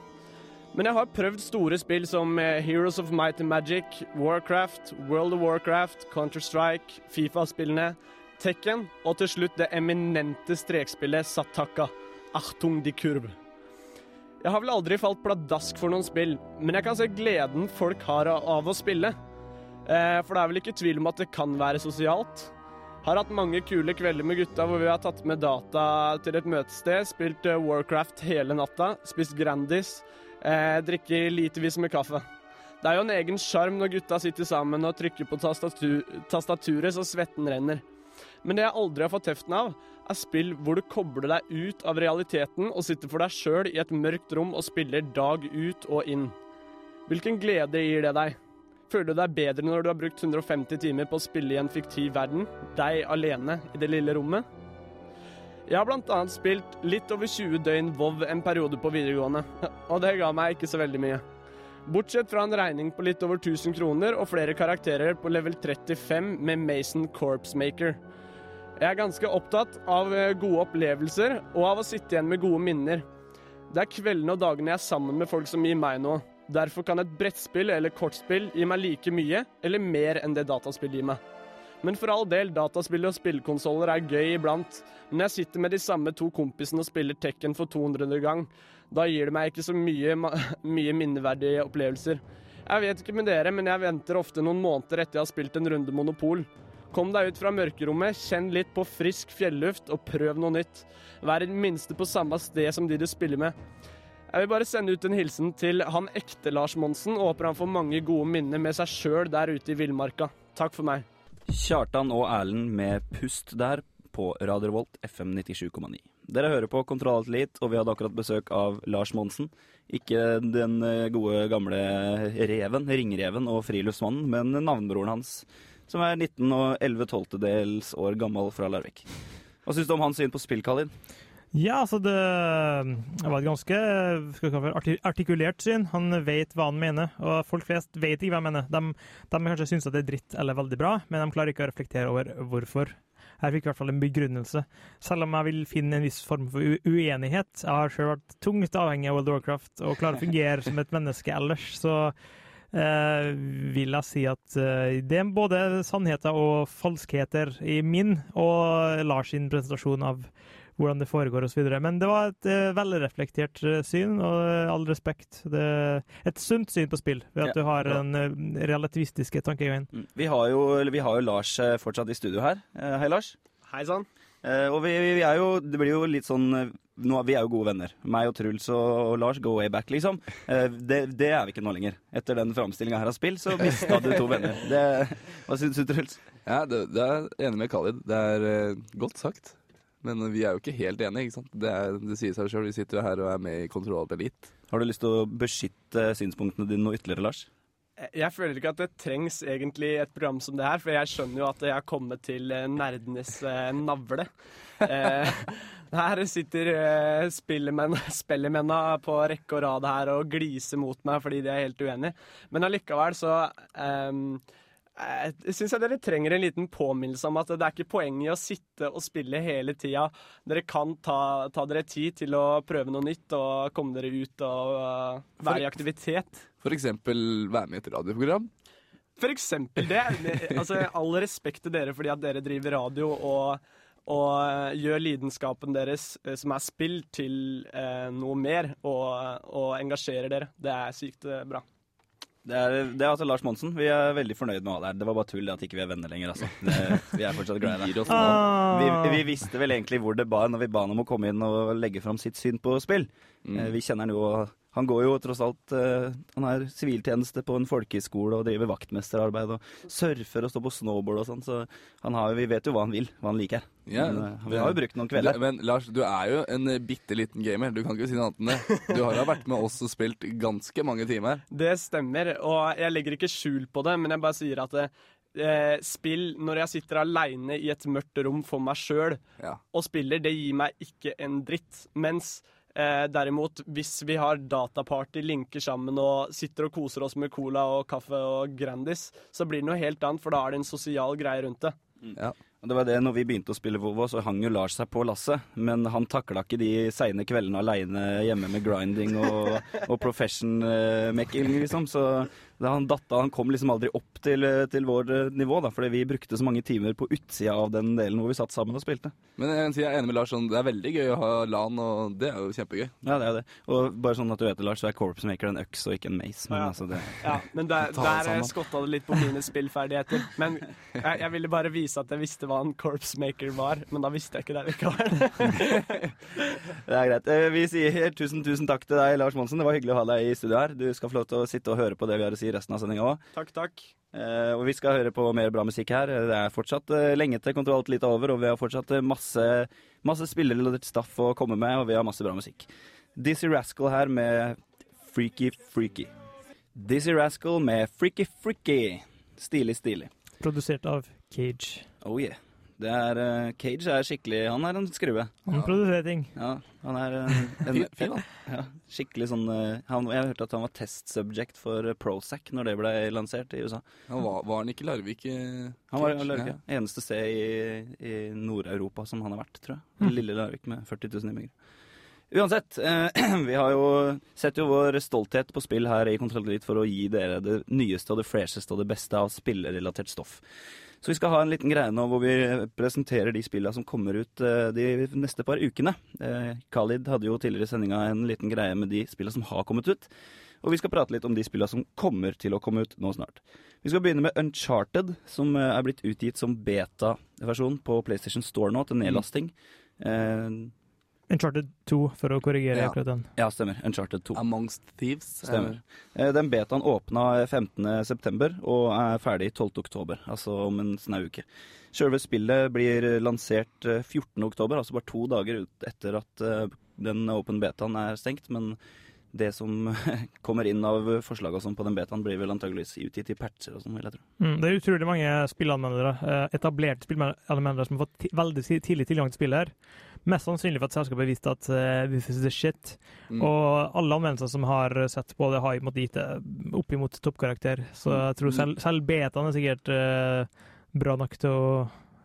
Men jeg har prøvd store spill som eh, Heroes of Might and Magic, Warcraft, World of Warcraft, Counter-Strike, Fifa-spillene, Tekken og til slutt det eminente strekspillet Sataka. Achtung de Kurve. Jeg har vel aldri falt pladask for noen spill, men jeg kan se gleden folk har av å spille. Eh, For det er vel ikke tvil om at det kan være sosialt. Har hatt mange kule kvelder med gutta hvor vi har tatt med data til et møtested, spilt eh, Warcraft hele natta, spist Grandis, eh, litevis litervis med kaffe. Det er jo en egen sjarm når gutta sitter sammen og trykker på tastatur, tastaturet så svetten renner. Men det jeg aldri har fått teften av, er spill hvor du kobler deg ut av realiteten og sitter for deg sjøl i et mørkt rom og spiller dag ut og inn. Hvilken glede gir det deg? Føler du deg bedre når du har brukt 150 timer på å spille i en fiktiv verden, deg alene i det lille rommet? Jeg har annet spilt litt over 20 døgn WoW en periode på videregående, og det ga meg ikke så veldig mye. Bortsett fra en regning på litt over 1000 kroner og flere karakterer på level 35 med Mason Corpse Maker. Jeg er ganske opptatt av eh, gode opplevelser og av å sitte igjen med gode minner. Det er kveldene og dagene jeg er sammen med folk som gir meg noe. Derfor kan et brettspill eller kortspill gi meg like mye eller mer enn det dataspill gir meg. Men for all del, dataspill og spillkonsoller er gøy iblant. Men jeg sitter med de samme to kompisene og spiller Tekken for 200. gang, da gir det meg ikke så mye, mye minneverdige opplevelser. Jeg vet ikke med dere, men jeg venter ofte noen måneder etter jeg har spilt en runde Monopol. Kom deg ut fra mørkerommet, kjenn litt på frisk fjelluft og prøv noe nytt. Vær i det minste på samme sted som de du spiller med. Jeg vil bare sende ut en hilsen til han ekte Lars Monsen, og håper han får mange gode minner med seg sjøl der ute i villmarka. Takk for meg. Kjartan og Erlend med Pust der på Radio Revolt FM 97,9. Dere hører på Kontroll Alt og vi hadde akkurat besøk av Lars Monsen. Ikke den eh, gode, gamle reven, ringreven og friluftsmannen, men navnebroren hans, som er 19 og 11 tolvtedels år gammel fra Larvik. Hva syns du om hans syn på spill, Kalin? Ja, altså det, var et ganske kalle artikulert syn. Han vet hva han mener, og folk flest vet ikke hva han mener. De, de kanskje syns at det er dritt eller veldig bra, men de klarer ikke å reflektere over hvorfor. Her fikk jeg i hvert fall en begrunnelse. Selv om jeg vil finne en viss form for uenighet. Jeg har selv vært tungt avhengig av World of Warcraft og klarer å fungere som et menneske ellers, så vil jeg si at eh, det er både sannheter og falskheter i min og Lars sin presentasjon av hvordan det foregår osv. Men det var et eh, velreflektert eh, syn, og eh, all respekt. Det et sunt syn på spill, ved at Ja, du har bra. den eh, relativistiske tankegangen. Mm. Vi vi har jo Lars eh, fortsatt i studio her. Eh, Hei, Lars. Hei sann. Eh, og vi, vi er jo Det blir jo litt sånn eh, nå, Vi er jo gode venner. Meg og Truls og, Lars go way back, liksom. Eh, det, det er vi ikke nå lenger. Etter den framstillinga her av spill, så mista du to venner. Det, hva syns du, Truls? Ja, det, det er enig med Khalid. Det er eh, godt sagt. Men vi er jo ikke helt enige, ikke sant. Det, er, det sier seg sjøl. Vi sitter jo her og er med i Kontroll Alt Elite. Har du lyst til å beskytte synspunktene dine noe ytterligere, Lars? Jeg føler ikke at det trengs egentlig et program som det her, for jeg skjønner jo at jeg har kommet til eh, nerdenes eh, navle. Eh, her sitter eh, på rekke og rad her og gliser mot meg fordi de er helt uenige. Men allikevel så ehm, jeg syns dere trenger en liten påminnelse om at det er ikke poeng i å sitte og spille hele tida. Dere kan ta, ta dere tid til å prøve noe nytt og komme dere ut og uh, være i aktivitet. For eksempel være med i et radioprogram. For eksempel det. Altså, all respekt til dere fordi at dere driver radio og, og eh, gjør lidenskapen deres, eh, som er spill, til uh, noe mer, og, og engasjerer dere. Det er sykt eh, bra. Det er, det er altså Lars Monsen. Vi er veldig fornøyd med det her. Det var bare tull at ikke vi er venner lenger. Altså. Det, vi er fortsatt glad i deg. Vi, vi visste vel egentlig hvor det bar når vi ba han om å komme inn og legge fram sitt syn på spill. Mm. Eh, Vi kjenner han jo Han går jo tross alt eh, Han har siviltjeneste på en folkehøyskole og driver vaktmesterarbeid og surfer og står på snowboard og sånn, så han har, jo- vi vet jo hva han vil, hva han liker. Ja, Men, eh, vi har jo brukt noen kvelder. Men Lars, du er jo en eh, bitte liten gamer. Du kan ikke si noe annet enn det. Du har jo vært med oss og spilt ganske mange timer. Det stemmer, og jeg legger ikke skjul på det, men jeg bare sier at eh, spill når jeg sitter aleine i et mørkt rom for meg sjøl Ja. og spiller, det gir meg ikke en dritt. Mens eh, derimot, hvis vi har dataparty, linker sammen og sitter og koser oss med cola og kaffe og Grandis, så blir det noe helt annet, for da er det en sosial greie rundt det. Ja. Og det var det, når vi begynte å spille Vovo, så hang jo Lars seg på lasset. Men han takla ikke de seine kveldene aleine hjemme med grinding og, og profession-mekking, liksom. Så han datta, han kom liksom aldri opp til, til vår eh, nivå, da. Fordi vi brukte så mange timer på utsida av den delen hvor vi satt sammen og spilte. Men jeg, jeg er enig med Lars. Sånn, det er veldig gøy å ha LAN, og det er jo kjempegøy. Ja, det er det. Og bare sånn at du vet det, Lars, så er Corps Maker en øks og ikke en mace. Men Ja. altså, det Ja, men der, der skotta det litt på mine spillferdigheter. Men jeg, jeg ville bare vise at jeg visste hva en Corps maker var, men da visste jeg ikke det likevel. Det er greit. Eh, Vi sier tusen, tusen takk til deg, Lars Monsen. Det var hyggelig å ha deg i studio her. Du skal få lov til å sitte og høre på det vi har å si resten av sendinga òg. takk, takk. Eh, og vi skal høre på mer bra musikk her. Det er fortsatt eh, lenge til Kontroll er over, og vi har fortsatt masse, masse, masse spillerrelatert staff å komme med, og vi har masse bra musikk. Dizzie Rascal her med Freaky Freaky. Dizzie Rascal med Freaky Freaky. Stilig, stilig. Produsert av Cage. Oh yeah. Det er, uh, Cage er skikkelig Han er en skrue. Han produserer ting. Ja, han er en, en, Fin- ja, skikkelig sånn uh, han, Jeg hørte at han var test subject for Prozac når det ble lansert i USA. Han var, var han ikke i Larvik? Han var i Larvik, ja. Eneste sted i, i Nord-Europa som han har vært, tror jeg. Lille Larvik med 40 000 innbyggere. Uansett, eh, vi har jo sett jo vår stolthet på spill her i Kontroll for å gi dere det nyeste og det fresheste og det beste av spillerelatert stoff. Så vi skal ha en liten greie nå hvor vi presenterer de spillene som kommer ut eh, de neste par ukene. Eh, Khalid hadde jo tidligere i sendinga en liten greie med de spillene som har kommet ut. Og vi skal prate litt om de spillene som kommer til å komme ut nå snart. Vi skal begynne med Uncharted, som eh, er blitt utgitt som beta-versjon på PlayStation Store nå, til nedlasting. Eh, Uncharted 2, for å korrigere Ja. akkurat den. ja, stemmer. Uncharted 2. Amongst Thieves. Stemmer. Eh, Den betaen åpna 15.9. og er ferdig 12.10, altså om en snau uke. Selve spillet blir lansert eh, 14.10, altså bare to dager ut etter at eh, den open betaen er stengt. Men det som kommer inn av forslag og sånn på den betaen, blir vel antageligvis utgitt i patcher og sånn, vil jeg tro. Mm, det er utrolig mange spillanmeldere, eh, etablerte spillanmeldere, som har fått veldig tidlig tilgang til spillet her. Mest sannsynlig for at selskapet har visst at uh, this is the shit. Mm. Og alle anvendelser som har sett på det, har måttet gitt det opp imot toppkarakter. Så jeg tror selv, selv betaen er sikkert uh, bra nok til å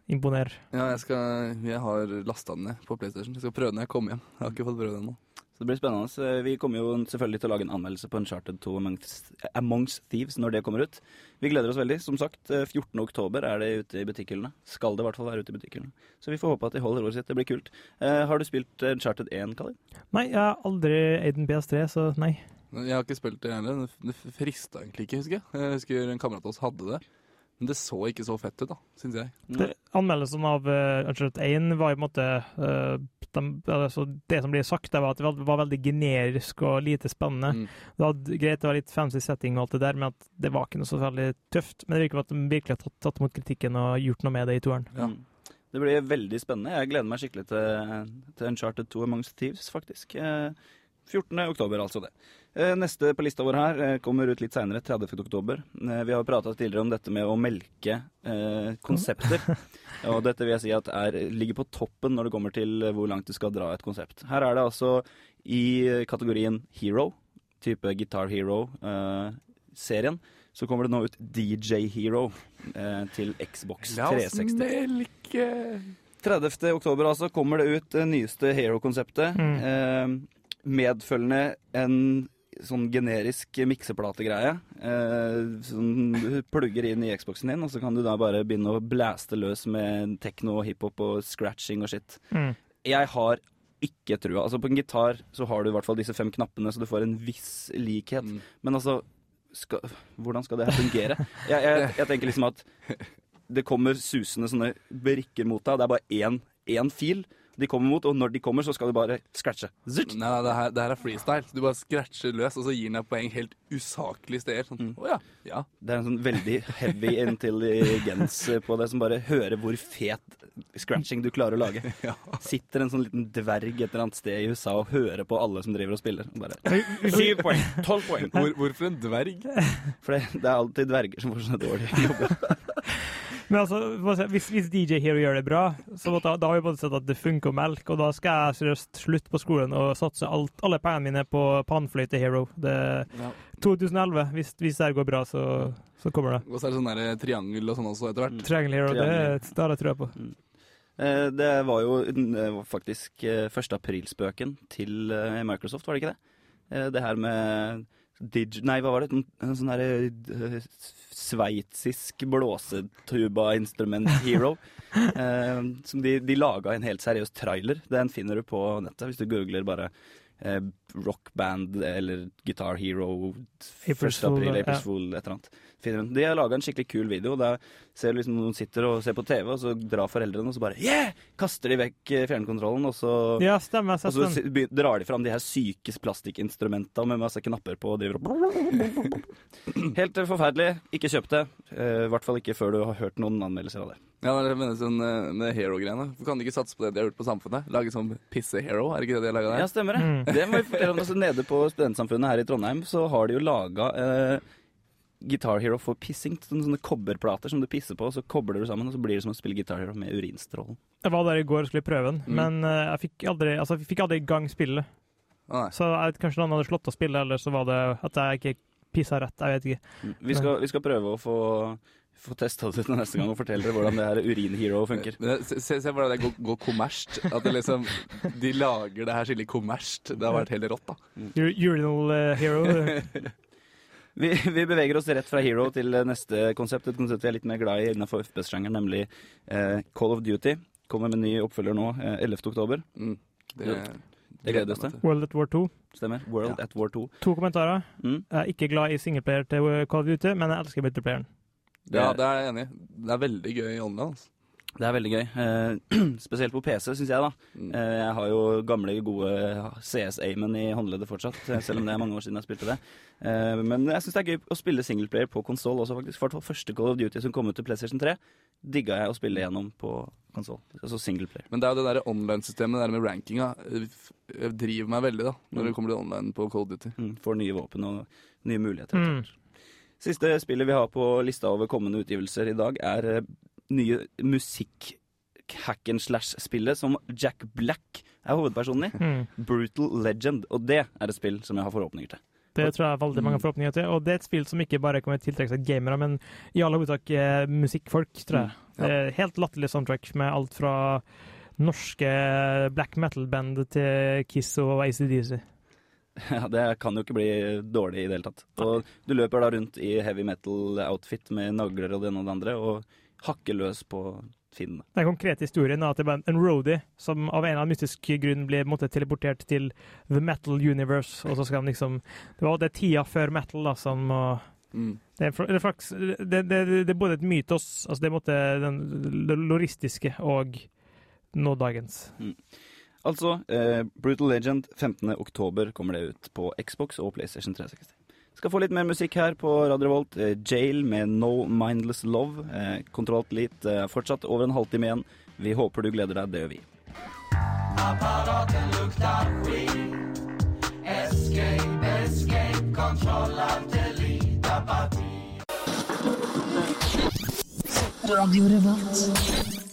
imponere. Ja, jeg, skal, jeg har lasta den ned på PlayStation. Jeg skal prøve den når jeg kommer hjem. Jeg har ikke fått prøve den ennå. Så det blir spennende. Eh, Vi kommer jo selvfølgelig til å lage en anmeldelse på Uncharted 2 Amongst, Amongst Thieves når det kommer ut. Vi gleder oss veldig. Som sagt, eh, 14. oktober er det ute i butikkhyllene. Skal det i hvert fall være ute i butikkhyllene. Så vi får håpe at de holder ordet sitt. Det blir kult. Eh, har du spilt eh, Uncharted 1, Kalle? Nei, jeg har aldri Aiden PS3, så nei. Jeg har ikke spilt det heller. Det frista egentlig ikke, husker jeg. Jeg husker en kamerat av oss hadde det. Men det så ikke så fett ut, da, syns jeg. Det, anmeldelsen av uh, Uncharted 1 var i en måte eh, de, altså Det som blir sagt, det var at det var, var veldig generisk og lite spennende. Mm. Det var greit, det var litt fancy setting og alt det der, men at det var ikke noe så veldig tøft. Men det virker som at de virkelig har tatt, tatt imot kritikken og gjort noe med det i toeren. Ja. Mm. Det blir veldig spennende. Jeg gleder meg skikkelig til, til Uncharted 2 Amongst Thieves, faktisk. Eh, 14. oktober, altså det. Eh, Neste på lista vår her eh, kommer ut litt seinere, 30. oktober. Eh, Vi har prata tidligere om dette med å melke eh, konsepter. Og dette vil jeg si at er, ligger på toppen når det kommer til eh, hvor langt du skal dra et konsept. Her er det altså i eh, kategorien Hero, type Guitar Hero-serien, så kommer det nå ut DJ Hero eh, til Xbox 360. La oss melke 30. oktober altså kommer det ut det nyeste Hero-konseptet. Mm. Eh, medfølgende en sånn generisk mikseplategreie. Eh, som du plugger inn i Xboxen din, og så kan du da bare begynne å blaste løs med tekno og hiphop og scratching og shit. Mm. Jeg har ikke trua. Altså På en gitar så har du i hvert fall disse fem knappene, så du får en viss likhet. Men altså skal, Hvordan skal det her fungere? Jeg, jeg, jeg tenker liksom at det kommer susende sånne brikker mot deg, og det er bare én, én fil de kommer mot, og når de kommer, så skal du bare scratche. Zut! Nei, nei det, her, det her er freestyle. Du bare scratcher løs, og så gir den deg poeng helt usaklige steder. Sånn, å ja, ja. Det er en sånn veldig heavy intelligens på det, som bare hører hvor fet scratching du klarer å lage. Sitter en sånn liten dverg et eller annet sted i USA og hører på alle som driver og spiller. Og bare, Syv poeng! Tolv poeng! Hvor, hvorfor en dverg? For det, det er alltid dverger som får sånne dårlige jobber. Men altså, hvis, hvis DJ Hero gjør det bra, så måtte, da har vi både sett at det funker å melke, og da skal jeg seriøst slutte på skolen og satse alt, alle pengene mine på Panfløyte Hero. Det Ja. 2011. Hvis, hvis det her går bra, så, så kommer det. Og så er det sånn der triangel og sånn også etter hvert. Triangle Hero, det, Triangle. det har jeg trua på. Eh, Det var jo eh, faktisk eh, 1. aprilspøken til eh, Microsoft, var det ikke det? Eh, Det her med Dig... Nei, hva var det? En, sånn herre eh, sveitsisk blåsetuba-instrument-hero. eh, som de, de laga en helt seriøs trailer. Den finner du på nettet hvis du googler bare eh, rockband eller Guitar Hero, April's 1. april, Fool, April's ja. Fool, et eller annet. Finner hun. De har laga en skikkelig kul video. Der ser du liksom noen sitter og ser på TV, og så drar foreldrene, og så bare yeah! Kaster de vekk eh, fjernkontrollen, og så Ja, stemmer. Og så drar de fram de her syke plastikkinstrumenta med masse knapper på og driver og Helt forferdelig. Ikke kjøp det. Eh, I hvert fall ikke før du har hørt noen anmeldelser av det. Ja, det mener sånn eh, med hero-greiene. Kan de ikke satse på det de har gjort på Samfunnet? Lage sånn pisse-hero, er det ikke det de har laga der? Ja, stemmer det. Mm. Det må vi fortelle om. Altså, nede på Studentsamfunnet her i Trondheim så har de jo laga eh, Guitar Hero for pissing. Sånne, sånne kobberplater som du pisser på, og så kobler du sammen, og så blir det som å spille Guitar Hero med urinstrålen. Jeg var der i går og skulle prøve den, Mm. men uh, jeg fikk aldri, altså, jeg fikk aldri i gang spillet. Så jeg, kanskje noen hadde slått av spillet, eller så var det at jeg ikke pissa rett. Jeg vet ikke. Vi skal, vi skal prøve å få, få testa det ut neste gang og fortelle dere hvordan det her urin-hero funker. Se, se, se hvordan det går, går kommersielt. At det liksom, de lager det her skikkelig kommersielt. Det har vært helt rått, da. Urinal eh, Hero. Vi, vi beveger oss rett fra Hero til neste konsept. Et konsept vi er litt mer glad i innenfor FPS-sjangeren, nemlig eh, Call of Duty. Kommer med ny oppfølger nå, eh, 11. oktober. Mm. Det, det gleder vi oss til. World at War 2. Stemmer. World at War 2. To kommentarer. Mm. Jeg er ikke glad i singleplayer til Call of Duty, men jeg elsker multiplayeren. Ja, det er jeg enig i. Det er veldig gøy i online. Altså. Det er veldig gøy. Eh, spesielt på PC, syns jeg. da. Eh, jeg har jo gamle, gode CS-aimen i håndleddet fortsatt, eh, selv om det er mange år siden jeg spilte det. Eh, men jeg syns det er gøy å spille singleplayer på konsoll også, faktisk. For første Call of Duty som kom ut til PlayStation 3, digga jeg å spille gjennom på konsoll. Altså singleplayer. Men det er jo det der online-systemet det der med rankinga eh, eh, driver meg veldig, da. Når Mm. det kommer til online på Cold Duty. Mm, får nye våpen og nye muligheter. Mm. Siste spillet vi har på lista over kommende utgivelser i dag, er nye musikk-hacken-slash-spillet som Jack Black er hovedpersonen i. Mm. Brutal Legend. Og det er et spill som jeg har forhåpninger til. Det tror jeg er veldig mange forhåpninger til. Og det er et spill som ikke bare kommer til å tiltrekke seg gamere, men i alle hovedsak eh, musikkfolk, tror jeg. Mm, ja. Det er helt latterlig soundtrack med alt fra norske black metal-band til Kiss og ACDC. Ja, Det kan jo ikke bli dårlig i det hele tatt. Og du løper da rundt i heavy metal-outfit med nagler og det ene og det andre, og hakker løs på fiendene. Den konkrete historien er at det bare en roadie som av en eller annen mystisk grunn blir måte, teleportert til the metal universe, og så skal han liksom Det var det tida før metal, da, som må Mm. det, er, det, er flaks, det, det, det er både et mytos, altså det er måte den l- loristiske, og nådagens. Mm. Altså, eh, Brutal Legend 15. oktober kommer det ut på Xbox og PlayStation 360. Skal få litt mer musikk her på Radio Revolt. Eh, Jail med No Mindless Love. Kontrollt litt. Eh, fortsatt over en halvtime igjen. Vi håper du gleder deg, det gjør vi. Apparaten lukter weed. Escape, escape, kontroll av delete apati. Radio Revolt.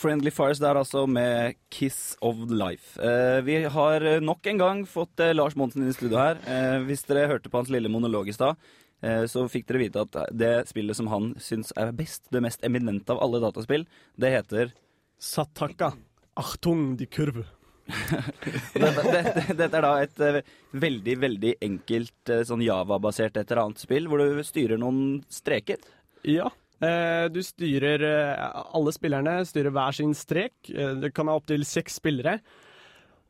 Friendly Fires der altså med Kiss of Life. Eh, vi har eh, nok en gang fått eh, Lars Monsen inn i studio her. Eh, hvis dere hørte på hans lille monolog i stad, eh, så fikk dere vite at det spillet som han syns er best, det mest eminente av alle dataspill, det heter Sataka. Achtung, de kurve. dette, dette, dette er da et eh, veldig, veldig enkelt sånn Java-basert et eller annet spill, hvor du styrer noen streker. Ja. Eh, du styrer eh, Alle spillerne styrer hver sin strek. Eh, det kan ha opptil seks spillere.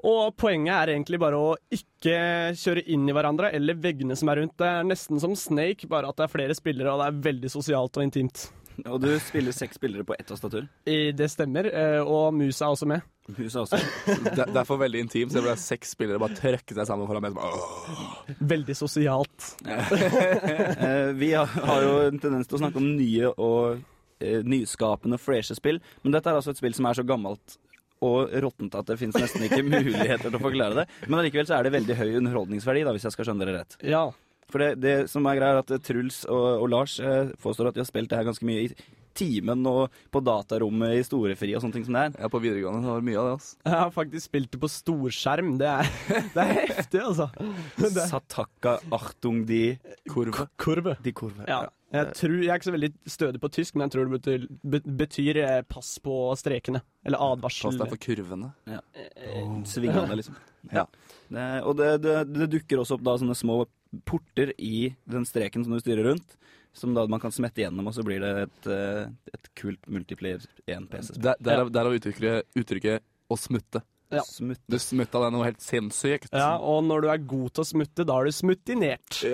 Og poenget er egentlig bare å ikke kjøre inn i hverandre eller veggene som er rundt. Det er nesten som Snake, bare at det er flere spillere, og det er veldig sosialt og intimt. Og du spiller seks spillere på ett tastatur. Det stemmer, og musa er også med. Musa også. Det, det er for veldig intimt, så det ble seks spillere bare trøkke seg sammen foran meg. bare. Veldig sosialt. Eh, vi har, jo en tendens til å snakke om nye og eh, nyskapende, freshe spill, men dette er altså et spill som er så gammelt og råttent at det finnes nesten ikke muligheter til å forklare det. Men allikevel så er det veldig høy underholdningsverdi, da, hvis jeg skal skjønne dere rett. Ja. For det, det som er greia, er at Truls og, og Lars eh, påstår at de har spilt det her ganske mye i timen og på datarommet i storefri og sånne ting som det er. Ja, på videregående det var mye av det. altså. Jeg har faktisk spilt det på storskjerm. Det er, det er heftig, altså. Det, Sataka Achtung di Kurve. kurve. Di kurve. Ja. Jeg, tror, jeg er ikke så veldig stødig på tysk, men jeg tror det betyr, betyr eh, pass på strekene. Eller advarsel. Pass deg for kurvene. Ja. Svingende, liksom. Ja. Det, og det, det, det dukker også opp da sånne små porter i den streken som du styrer rundt. Som da man kan smette gjennom, og så blir det et, eh, et kult multiplayer 1-PC-spill. Der, derav derav uttrykket, uttrykket 'å smutte'. Ja. Smutte. Du smutta deg noe helt sinnssykt. Ja, og når du er god til å smutte, da er du smuttinert.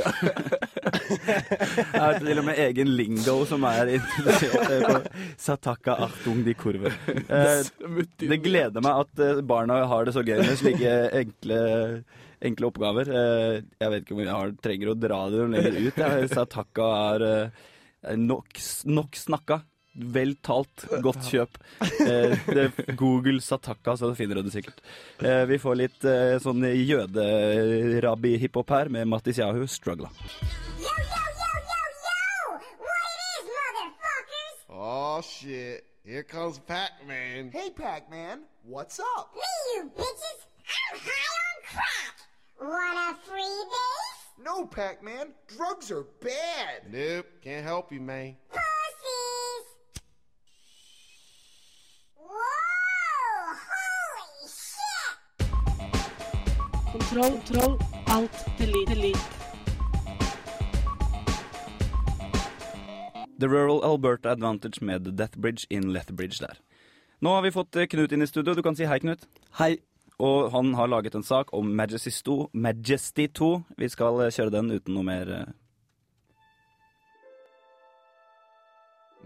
Jeg har til og med egen lingo som er introdusert på Sataka Artung di kurve. Eh, det gleder meg at eh, barna har det så gøy med slike enkle, enkle oppgaver. Eh, Jeg vet ikke om jeg har, trenger å dra det noe lenger ut. Jeg. Sataka er eh, er nok, nok snakka. Vel talt. Godt kjøp. Eh, det, Google Sataka, så finner du det sikkert. Eh, vi får litt eh, sånn jøderabbi-hiphop her med Mattis Yahu, 'Struggla'. Oh shit. Here comes Pac-Man. Hey, Pac-Man, what's up? Me, you bitches! I'm high on crack! Want a free base? No, Pac-Man, drugs are bad. Nope, can't help you, man. Pussies! Whoa! Holy shit! Control, control, alt, delete, delete. The Rural Alberta Advantage med The Death Bridge in Lethbridge der. Nå har vi fått eh, Knut inn i studio. Du kan si hei, Knut. Hei. Og han har laget en sak om Majesty 2. Majesty 2. Vi skal eh, kjøre den uten noe mer eh,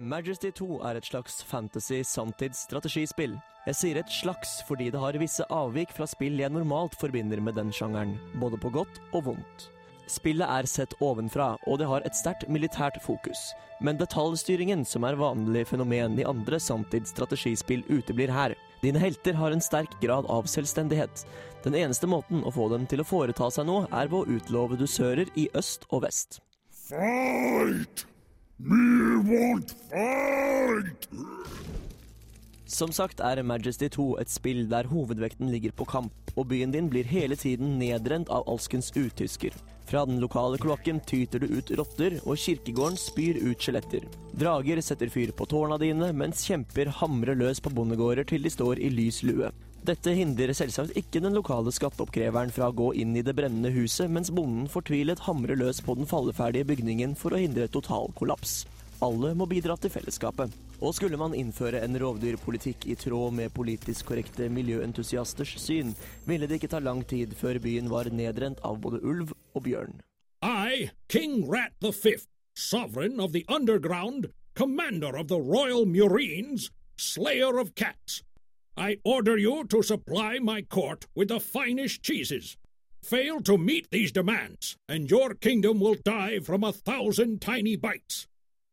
Majesty 2 er et slags fantasy samtidsstrategispill. Jeg sier et slags fordi det har visse avvik fra spill jeg normalt forbinder med den sjangeren, både på godt og vondt. Spillet er sett ovenfra, og det har et sterkt militært fokus. Men detaljstyringen, som er vanlig fenomen i andre samtidsstrategispill, uteblir her. Dine helter har en sterk grad av selvstendighet. Den eneste måten å få dem til å foreta seg noe, er ved å utlove dusører i øst og vest. Fight! Me want fight! Som sagt er Majesty 2 et spill der hovedvekten ligger på kamp, og byen din blir hele tiden nedrent av alskens utysker. Fra den lokale kloakken tyter det ut rotter, og kirkegården spyr ut skjeletter. Drager setter fyr på tårna dine, mens kjemper hamrer løs på bondegårder til de står i lys lue. Dette hindrer selvsagt ikke den lokale skatteoppkreveren fra å gå inn i det brennende huset, mens bonden fortvilet hamrer løs på den falleferdige bygningen for å hindre total kollaps. Alle må bidra til fellesskapet. Og skulle man innføre en rovdyrpolitikk i tråd med politisk korrekte miljøentusiasters syn, ville det ikke ta lang tid før byen var nedrent av både ulv og bjørn. I, King Rat the Fifth, sovereign of the underground, commander of the Royal Murines, slayer of cats, I order you to supply my court with the finest cheeses. Fail to meet these demands, and your kingdom will die from a thousand tiny bites.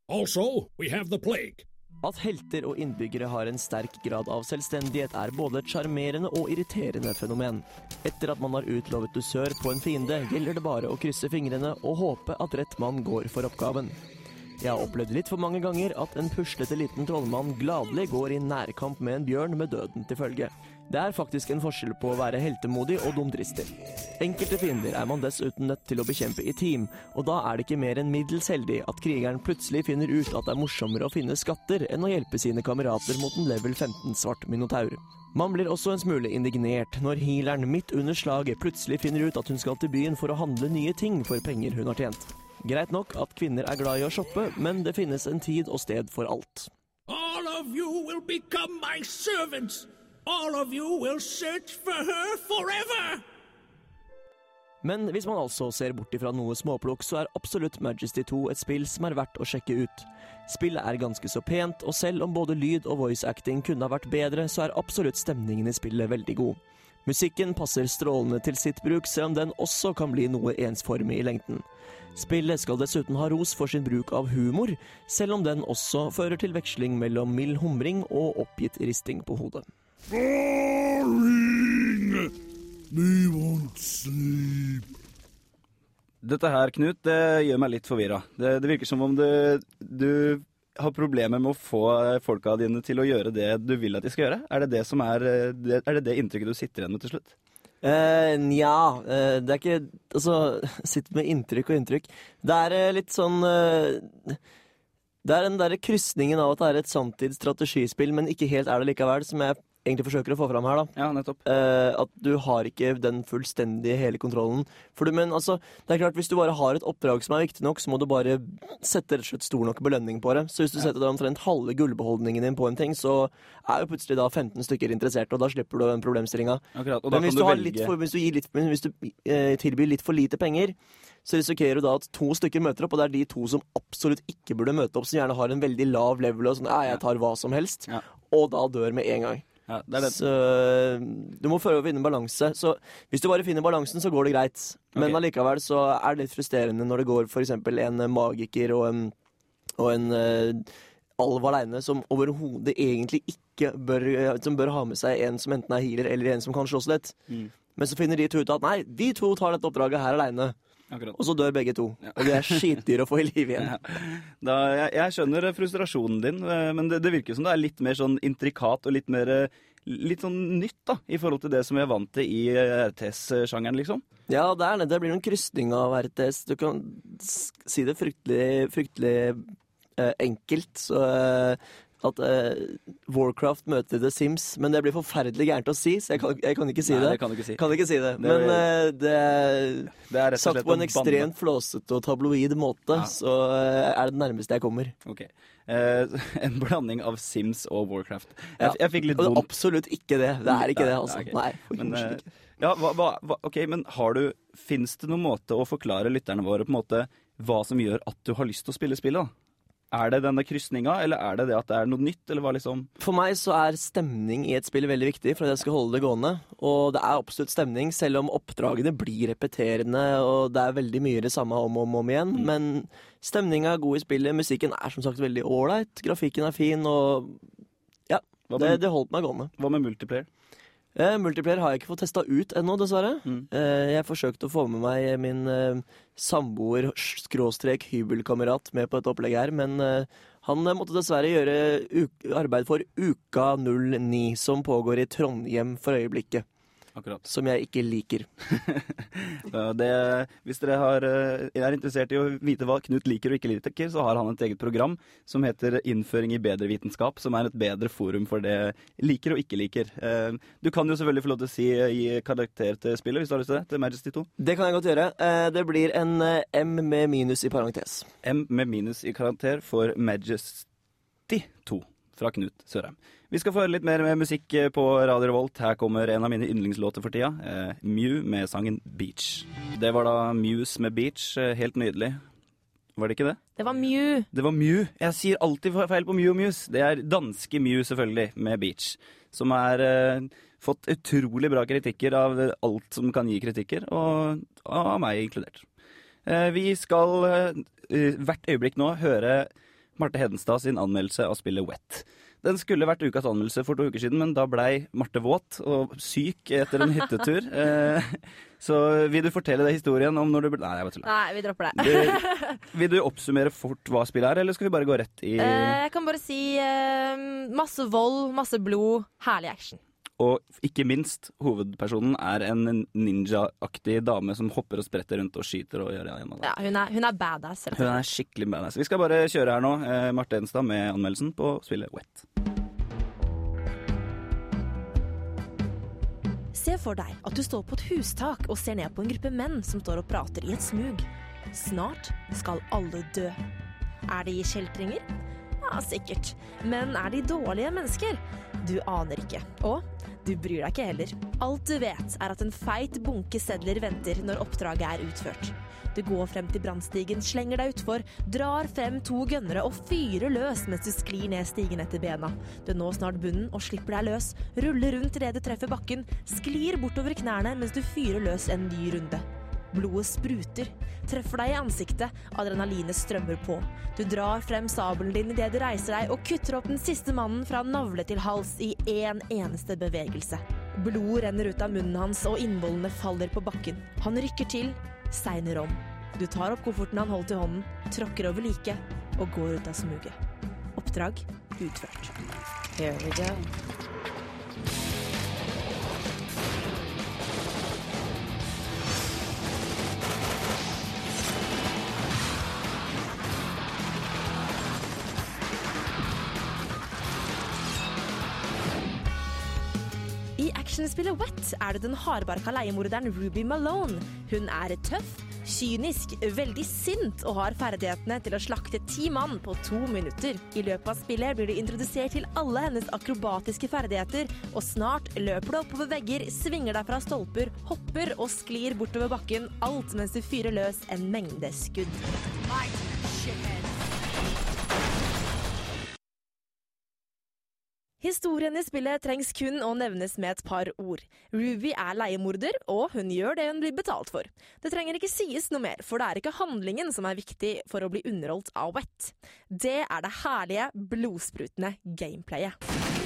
Also, we have the plague. At helter og innbyggere har en sterk grad av selvstendighet er både et sjarmerende og irriterende fenomen. Etter at man har utlovet dusør på en fiende, gjelder det bare å krysse fingrene og håpe at rett mann går for oppgaven. Jeg har opplevd litt for mange ganger at en puslete liten trollmann gladelig går i nærkamp med en bjørn med døden til følge. Det er faktisk en forskjell på å være heltemodig og dumdristig. Enkelte fiender er man dessuten nødt til å bekjempe i team, og da er det ikke mer enn middels heldig at krigeren plutselig finner ut at det er morsommere å finne skatter enn å hjelpe sine kamerater mot en level 15 svart minotaur. Man blir også en smule indignert når healeren midt under slaget plutselig finner ut at hun skal til byen for å handle nye ting for penger hun har tjent. Greit nok at kvinner er glad i å shoppe, men det finnes en tid og sted for alt. All of you will become my servants. All of you will search for her forever. Men hvis man altså ser bort ifra noe småplukk, så er absolutt Majesty 2 et spill som er verdt å sjekke ut. Spillet er ganske så pent, og selv om både lyd og voice acting kunne ha vært bedre, så er absolutt stemningen i spillet veldig god. Musikken passer strålende til sitt bruk, selv om den også kan bli noe ensformig i lengden. Spillet skal dessuten ha ros for sin bruk av humor, selv om den også fører til veksling mellom mild humring og oppgitt risting på hodet. Boring! We won't sleep. Dette her, Knut, det gjør meg litt forvirra. Det, det virker som om du, du har problemer med å få folka dine til å gjøre det du vil at de skal gjøre. Er det det, som er, er det, det inntrykket du sitter igjen med til slutt? Eh, Nja, uh, det er ikke Altså, sitte med inntrykk og inntrykk. Det er uh, litt sånn uh, Det er den derre krysningen av at det er et samtidsstrategispill, men ikke helt er det likevel, som jeg egentlig forsøker å få fram her, da. Ja, nettopp. Eh, at du har ikke den fullstendige hele kontrollen. For du, men altså, det er klart, hvis du bare har et oppdrag som er viktig nok, så må du bare sette rett og slett stor nok belønning på det. Så hvis du setter deg omtrent halve gullbeholdningen din på en ting, så er jo plutselig da 15 stykker interesserte, og da slipper du den problemstillinga. Men hvis du, du for, hvis du, litt, hvis du eh, tilbyr litt for lite penger, så risikerer du da at to stykker møter opp, og det er de to som absolutt ikke burde møte opp, som gjerne har en veldig lav level og sånn Ja, jeg tar hva som helst. Og da dør med en gang. Ja, det det. Så eh, du må prøve å finne balanse. Så hvis du bare finner balansen, så går det greit. Men okay. allikevel så er det litt frustrerende når det går f.eks. en eh, magiker og en, og en uh, alv aleine som overhodet egentlig ikke bør, som bør ha med seg en som enten er healer eller en som kan slåss litt. Mm. Men så finner de to ut at nei, de to tar dette oppdraget her aleine. Akkurat. Og så dør begge to. Og de er skitdyr å få i live igjen. Da, jeg, jeg skjønner frustrasjonen din, eh, men det, det virker som det er litt mer sånn intrikat og litt mer eh, Litt sånn nytt, da, i forhold til det som vi er vant til i eh, RTS-sjangeren, liksom. Ja, det er det. Det blir noen krysning av RTS. Du kan si det fryktelig, fryktelig eh, enkelt. Så eh, at uh, Warcraft møter The Sims. Men det blir forferdelig gærent å si, så jeg kan, jeg kan ikke si Nei, det. det kan du ikke si. Kan ikke si det. Det- Men uh, det, Det er rett og Sagt på en en banne. ekstremt flåsete og tabloid måte, så uh, er det det nærmeste jeg kommer. Okay. En blanding av Sims og Warcraft. Jeg, Ja, jeg fikk litt og det er vond- absolutt ikke det. Det er ikke det, altså. Okay. Nei. Men, ja, hva, hva, ok, men har du Fins det noen måte å forklare lytterne våre på en måte hva som gjør at du har lyst til å spille spillet? da? Er det denne krysninga, eller er det det at det er noe nytt, eller hva liksom For meg så er stemning i et spill veldig viktig for at jeg skal holde det gående. Og det er absolutt stemning, selv om oppdragene blir repeterende og det er veldig mye det samme om og om, om igjen. Men stemninga er god i spillet, musikken er som sagt veldig ålreit, grafikken er fin og Ja. Det, det holdt meg gående. Hva med multiplayer? Eh, multiplayer har jeg ikke fått testa ut ennå, dessverre. Eh, jeg forsøkte å få med meg min uh, samboer, skråstrek hybelkamerat, med på et opplegg her, men han måtte dessverre gjøre arbeid for Uka 09, som pågår i Trondheim for øyeblikket. Akkurat. Som jeg ikke liker. Det, hvis dere har, eh, er interessert i å vite hva Knut liker og ikke liker, så har han et eget program som heter Innføring i bedre vitenskap, som er et bedre forum for det liker og ikke liker. Eh, Du kan jo selvfølgelig få lov til å si eh, gi karakter til spillet, hvis du har lyst til det, til Majesty 2. Det kan jeg godt gjøre. Det blir en M med minus i parentes. M med minus i karakter for Majesty 2 fra Knut Sørheim. Vi skal få høre litt mer med musikk eh, på Radio Revolt. Her kommer en av mine yndlingslåter for tida. Eh, Mew med sangen Beach. Det var da Muse med Beach. eh, Helt nydelig. Var det ikke det? Det var Mew. Det var Mew. Jeg sier alltid feil på Mew og Muse. Det er danske Mew, selvfølgelig, med Beach. Som har eh, fått utrolig bra kritikker av alt som kan gi kritikker, og av meg inkludert. Eh, vi skal eh, hvert øyeblikk nå høre Marte Hedenstad sin anmeldelse av spillet Wet. Den skulle vært ukas anmeldelse for to uker siden, men da blei Marte våt og syk etter en hyttetur. Eh, så vil du fortelle deg historien om når du ble Nei, jeg bare tuller. Nei, vi dropper det. Du, vil du oppsummere fort hva spillet er, eller skal vi bare gå rett i Eh, jeg kan bare si eh, masse vold, masse blod, herlig action. Og ikke minst, hovedpersonen er en ninja-aktig dame som hopper og spretter rundt og skyter og gjør det Ja, hun er, hun er badass. rett Hun er skikkelig badass. Vi skal bare kjøre her nå. Eh, Marte Edenstad med anmeldelsen på spillet Wet. Se for deg at du står på et hustak og ser ned på en gruppe menn som står og prater i et smug. Snart skal alle dø. Er de kjeltringer? Ja, sikkert. Men er de dårlige mennesker? Du aner ikke. Og du bryr deg ikke heller. Alt du vet, er at en feit bunke sedler venter når oppdraget er utført. Du går frem til brannstigen, slenger deg utfor, drar frem to gønnere og fyrer løs mens du sklir ned stigen etter bena. Du når snart bunnen og slipper deg løs, ruller rundt idet du treffer bakken, sklir bortover knærne mens du fyrer løs en ny runde. Blodet spruter, treffer deg i ansiktet, adrenalinet strømmer på. Du drar frem sabelen din idet du reiser deg og kutter opp den siste mannen fra navle til hals i én eneste bevegelse. Blod renner ut av munnen hans, og innvollene faller på bakken. Han rykker til, segner om. Du tar opp kofferten han holdt i hånden, tråkker over liket og går ut av smuget. Oppdrag utført. Here we go. Actionspillet Wet er det den hardbarka leiemorderen Ruby Malone. Hun er tøff, kynisk, veldig sint og har ferdighetene til å slakte ti mann på to minutter. I løpet av spillet blir du introdusert til alle hennes akrobatiske ferdigheter, og snart løper du oppover vegger, svinger deg fra stolper, hopper og sklir bortover bakken, alt mens du fyrer løs en mengde skudd. Historien i spillet trengs kun å nevnes med et par ord. Ruby er leiemorder, og hun gjør det hun blir betalt for. Det trenger ikke sies noe mer, for det er ikke handlingen som er viktig for å bli underholdt av Wet. Det er det herlige, blodsprutende gameplayet.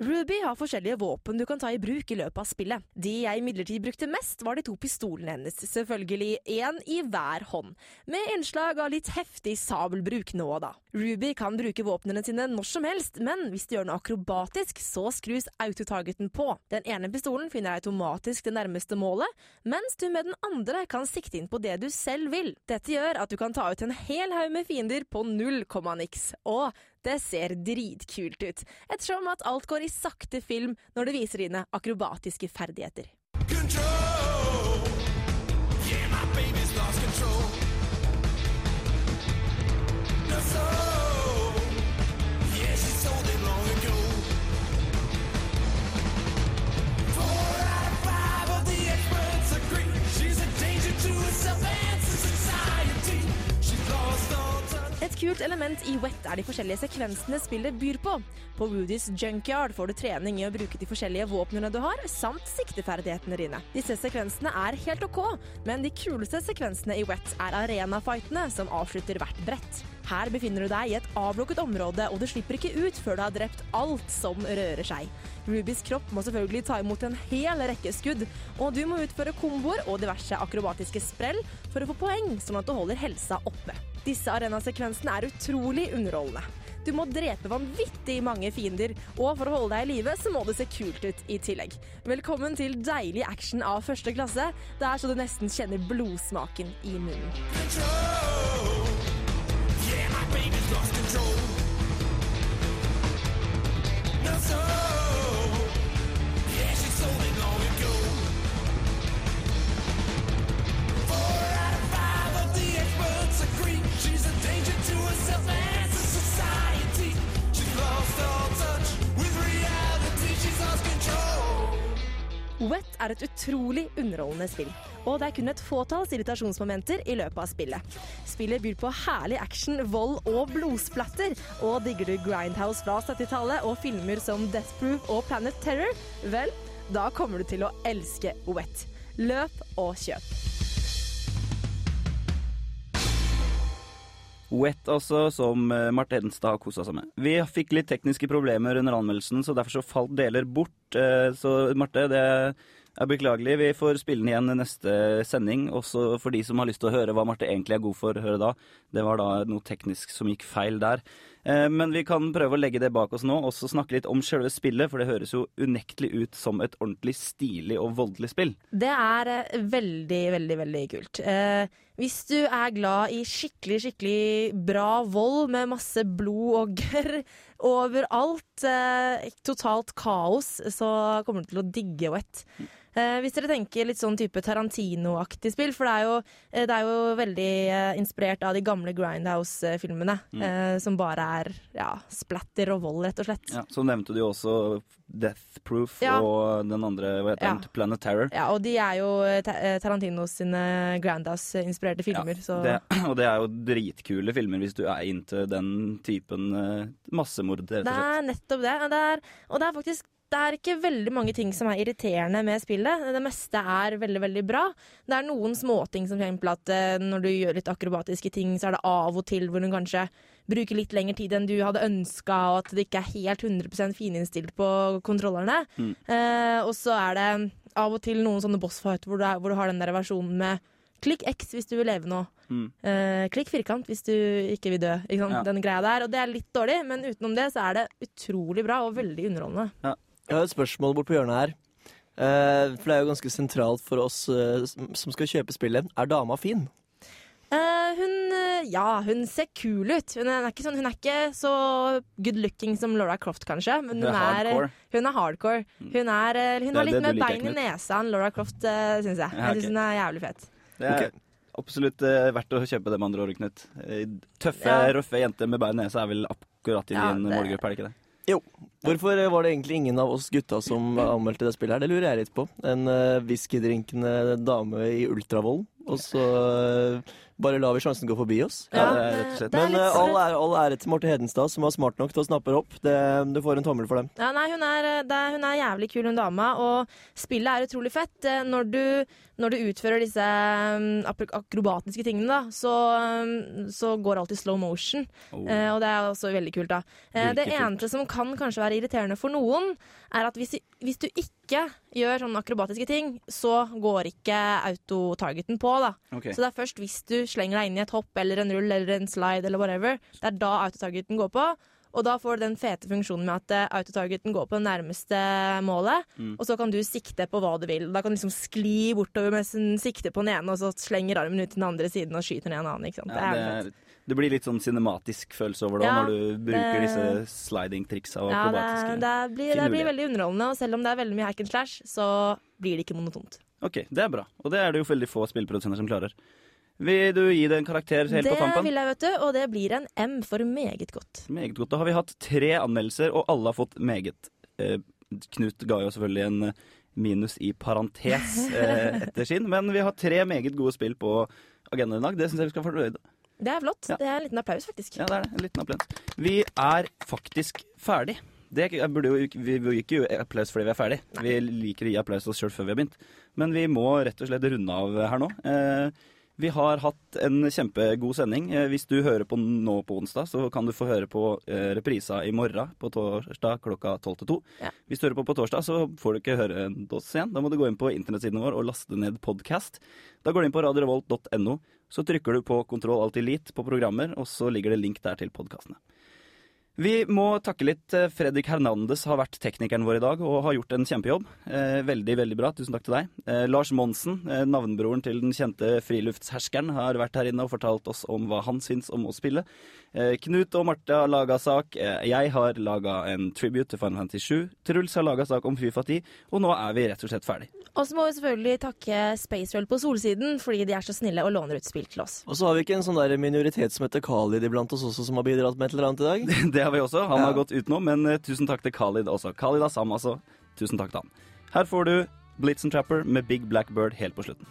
Ruby har forskjellige våpen du kan ta i bruk i løpet av spillet. De jeg imidlertid brukte mest, var de to pistolene hennes, selvfølgelig én i hver hånd, med innslag av litt heftig sabelbruk nå og da. Ruby kan bruke våpnene sine når som helst, men hvis du gjør noe akrobatisk, så skrus autotargeten på. Den ene pistolen finner automatisk det nærmeste målet, mens du med den andre kan sikte inn på det du selv vil. Dette gjør at du kan ta ut en hel haug med fiender på null komma niks. Og det ser dritkult ut, ettersom at alt går i sakte film når du viser dine akrobatiske ferdigheter. Et kult element i Wet er de forskjellige sekvensene spillet byr på. På Woodys junkyard får du trening i å bruke de forskjellige våpnene du har, samt sikteferdighetene dine. Disse sekvensene er helt OK, men de kuleste sekvensene i Wet er arenafightene som avslutter hvert brett. Her befinner du deg i et avlukket område, og du slipper ikke ut før du har drept alt som rører seg. Rubys kropp må selvfølgelig ta imot en hel rekke skudd, og du må utføre komboer og diverse akrobatiske sprell for å få poeng, sånn at du holder helsa oppe. Disse arenasekvensene er utrolig underholdende. Du må drepe vanvittig mange fiender, og for å holde deg i live så må det se kult ut i tillegg. Velkommen til deilig action av første klasse. Det er så du nesten kjenner blodsmaken i munnen. She's Wet er et utrolig underholdende spill. Og det er kun et fåtalls irritasjonsmomenter i løpet av spillet. Spillet byr på herlig action, vold og blodsplatter. Og digger du Grindhouse fra 70-tallet og filmer som Death Proof og Planet Terror, vel, da kommer du til å elske Wet. Løp og kjøp. Wet også, som eh, Marte Hedenstad har kosa seg med. Vi fikk litt tekniske problemer under anmeldelsen, så derfor så falt deler bort. Eh, Så Marte, det er beklagelig. Vi får spille den igjen neste sending. Også for de som har lyst til å høre hva Marte egentlig er god for, høre da. Det var da noe teknisk som gikk feil der. Eh, Men vi kan prøve å legge det bak oss nå, og så snakke litt om selve spillet, for det høres jo unektelig ut som et ordentlig stilig og voldelig spill. Det er eh, veldig, veldig, veldig kult. Eh, hvis du er glad i skikkelig, skikkelig bra vold med masse blod og gørr overalt, totalt kaos, så kommer du til å digge Wet. Eh, hvis dere tenker litt sånn type Tarantino-aktig spill, for det er jo, eh, det er jo veldig eh, inspirert av de gamle Grindhouse-filmene, Mm. eh, som bare er ja, splatter og vold, rett og slett. Ja, så nevnte du jo også Death Proof Ja. og den andre, hva heter Ja. den, Planet Terror. Ja, og de er jo eh, Ta- Tarantinos sine Grindhouse-inspirerte filmer, så Det, og det er jo dritkule filmer hvis du er inntil den typen massemord, rett og slett. Det er nettopp det. Og det er, og det er faktisk det er ikke veldig mange ting som er irriterende med spillet. Det meste er veldig veldig bra. Det er noen småting som f.eks. at eh, når du gjør litt akrobatiske ting, så er det av og til hvor du kanskje bruker litt lengre tid enn du hadde ønska, og at det ikke er helt 100% fininnstilt på kontrollerne. Mm. Eh, og så er det av og til noen sånne bossfight hvor er, hvor du har den der versjonen med klikk X hvis du vil leve nå. Mm. Eh, klikk firkant hvis du ikke vil dø. Ikke? Ja. Den greia der. Og det er litt dårlig, men utenom det så er det utrolig bra og veldig underholdende. Jeg har et spørsmål bort på hjørnet her. Eh, for det er jo ganske sentralt for oss eh, som- skal kjøpe spillet. Er dama fin? Eh, hun eh, Ja, hun ser kul ut. Hun er, ikke sånn, hun er ikke så good looking som Laura Croft, kanskje. Men Hun hun er er, hardcore. hun er hardcore. Hun, er, eh, hun Det er har litt mer bein i nesa enn Laura Croft, uh, syns jeg. Ja, Jeg ok. syns hun er jævlig fet. Det er absolutt eh, verdt å kjøpe det, med andre ord, Knut. Eh, Tøffe, Ja. røffe jenter med bein i nesa er vel akkurat i Ja, din det- målgruppe, er det ikke det? Jo. Hvorfor eh, var det egentlig ingen av oss gutta som anmeldte det spillet her? Det lurer jeg litt på. En uh, whiskydrinkende dame i ultravold, og så eh, bare lar vi sjansen gå forbi oss. Ja, det rett og slett. Men uh, eh, all ære, all ære til Marte Hedenstad, som var smart nok til å snappe det opp. Det, du får en tommel for dem. Ja, nei, hun er, eh, det hun er jævlig kul, hun dama, og spillet er utrolig fett. Eh, Når du, når du utfører disse um, akrobatiske tingene, da, så, um, så går alt i slow motion. Oh. Uh, og det er også veldig kult, da. Uh, det eneste som kan kanskje være irriterende for noen, er at hvis, hvis du ikke gjør sånne akrobatiske ting, så går ikke autotargeten på, da. Okay. Så det er først hvis du slenger deg inn i et hopp eller en rull eller en slide eller whatever, det er da autotargeten går på. Og da får du den fete funksjonen med at eh, autotargeten går på det nærmeste målet, Mm. og så kan du sikte på hva du vil. Da kan du liksom skli bortover mens den sikter på den ene, og så slenger armen ut til den andre siden og skyter ned en annen. Ja, det er det, det blir litt sånn cinematisk følelse over det Ja, når du bruker det- disse sliding-triksa og Ja, akrobatiske. det, blir, det blir veldig underholdende, og selv om det er veldig mye hack and slash, så blir det ikke monotont. Ok, det er bra. Og det er det jo veldig få spillprodusenter som klarer. Vil du gi det en karakter helt det på tampen? Det vil jeg, vet du, og det blir en M for meget godt. Meget godt. Da har vi hatt tre anmeldelser, og alle har fått meget. Eh, Knut ga jo selvfølgelig en eh, minus i parentes eh, etter sin, men vi har tre meget gode spill på agendaen i dag. Det syns jeg vi skal få fornøyd. Det er flott. Det er en liten applaus, faktisk. Ja, det er det. En liten applaus. Vi er faktisk ferdig. Det burde jo, vi vil ikke gi applaus fordi vi er ferdig. Vi liker å gi applaus oss sjøl før vi har begynt. Men vi må rett og slett runde av her nå. Eh, vi har hatt en kjempegod sending. Eh, hvis du hører på nå på onsdag, så kan du få høre på eh, reprisa i morgen på torsdag klokka 12 til 2. Hvis du hører på på torsdag, så får du ikke høre oss igjen. Da må du gå inn på internettsiden vår og laste ned podkast. Da går du inn på radiorevolt.no. Så trykker du på Kontroll Alt Elite på programmer, og så ligger det link der til podkastene. Vi må takke litt. eh, Fredrik Hernandez har vært teknikeren vår i dag og har gjort en kjempejobb. Eh, veldig, veldig bra. Tusen takk til deg. Eh, Lars Monsen, navnbroren til den kjente friluftsherskeren, har vært her inne og fortalt oss om hva han syns om å spille. Eh, Knut og Marte har laga sak. Eh, jeg har laga en tribute til Final Fantasy 7. Truls har laga sak om Fifa 10. Og nå er vi rett og slett ferdig. Og så må vi selvfølgelig takke Spacewell på Solsiden, fordi de er så snille og låner ut spill til oss. Og så har vi ikke en sånn der minoritet som heter Khalid iblant oss også, som har bidratt med et eller annet i dag? Det har vi også. Han Ja. har gått utenom, men eh, tusen takk til Khalid også. Khalid Assam, altså. Tusen takk til han. Her får du Blitzen Trapper med Big Black Bird helt på slutten.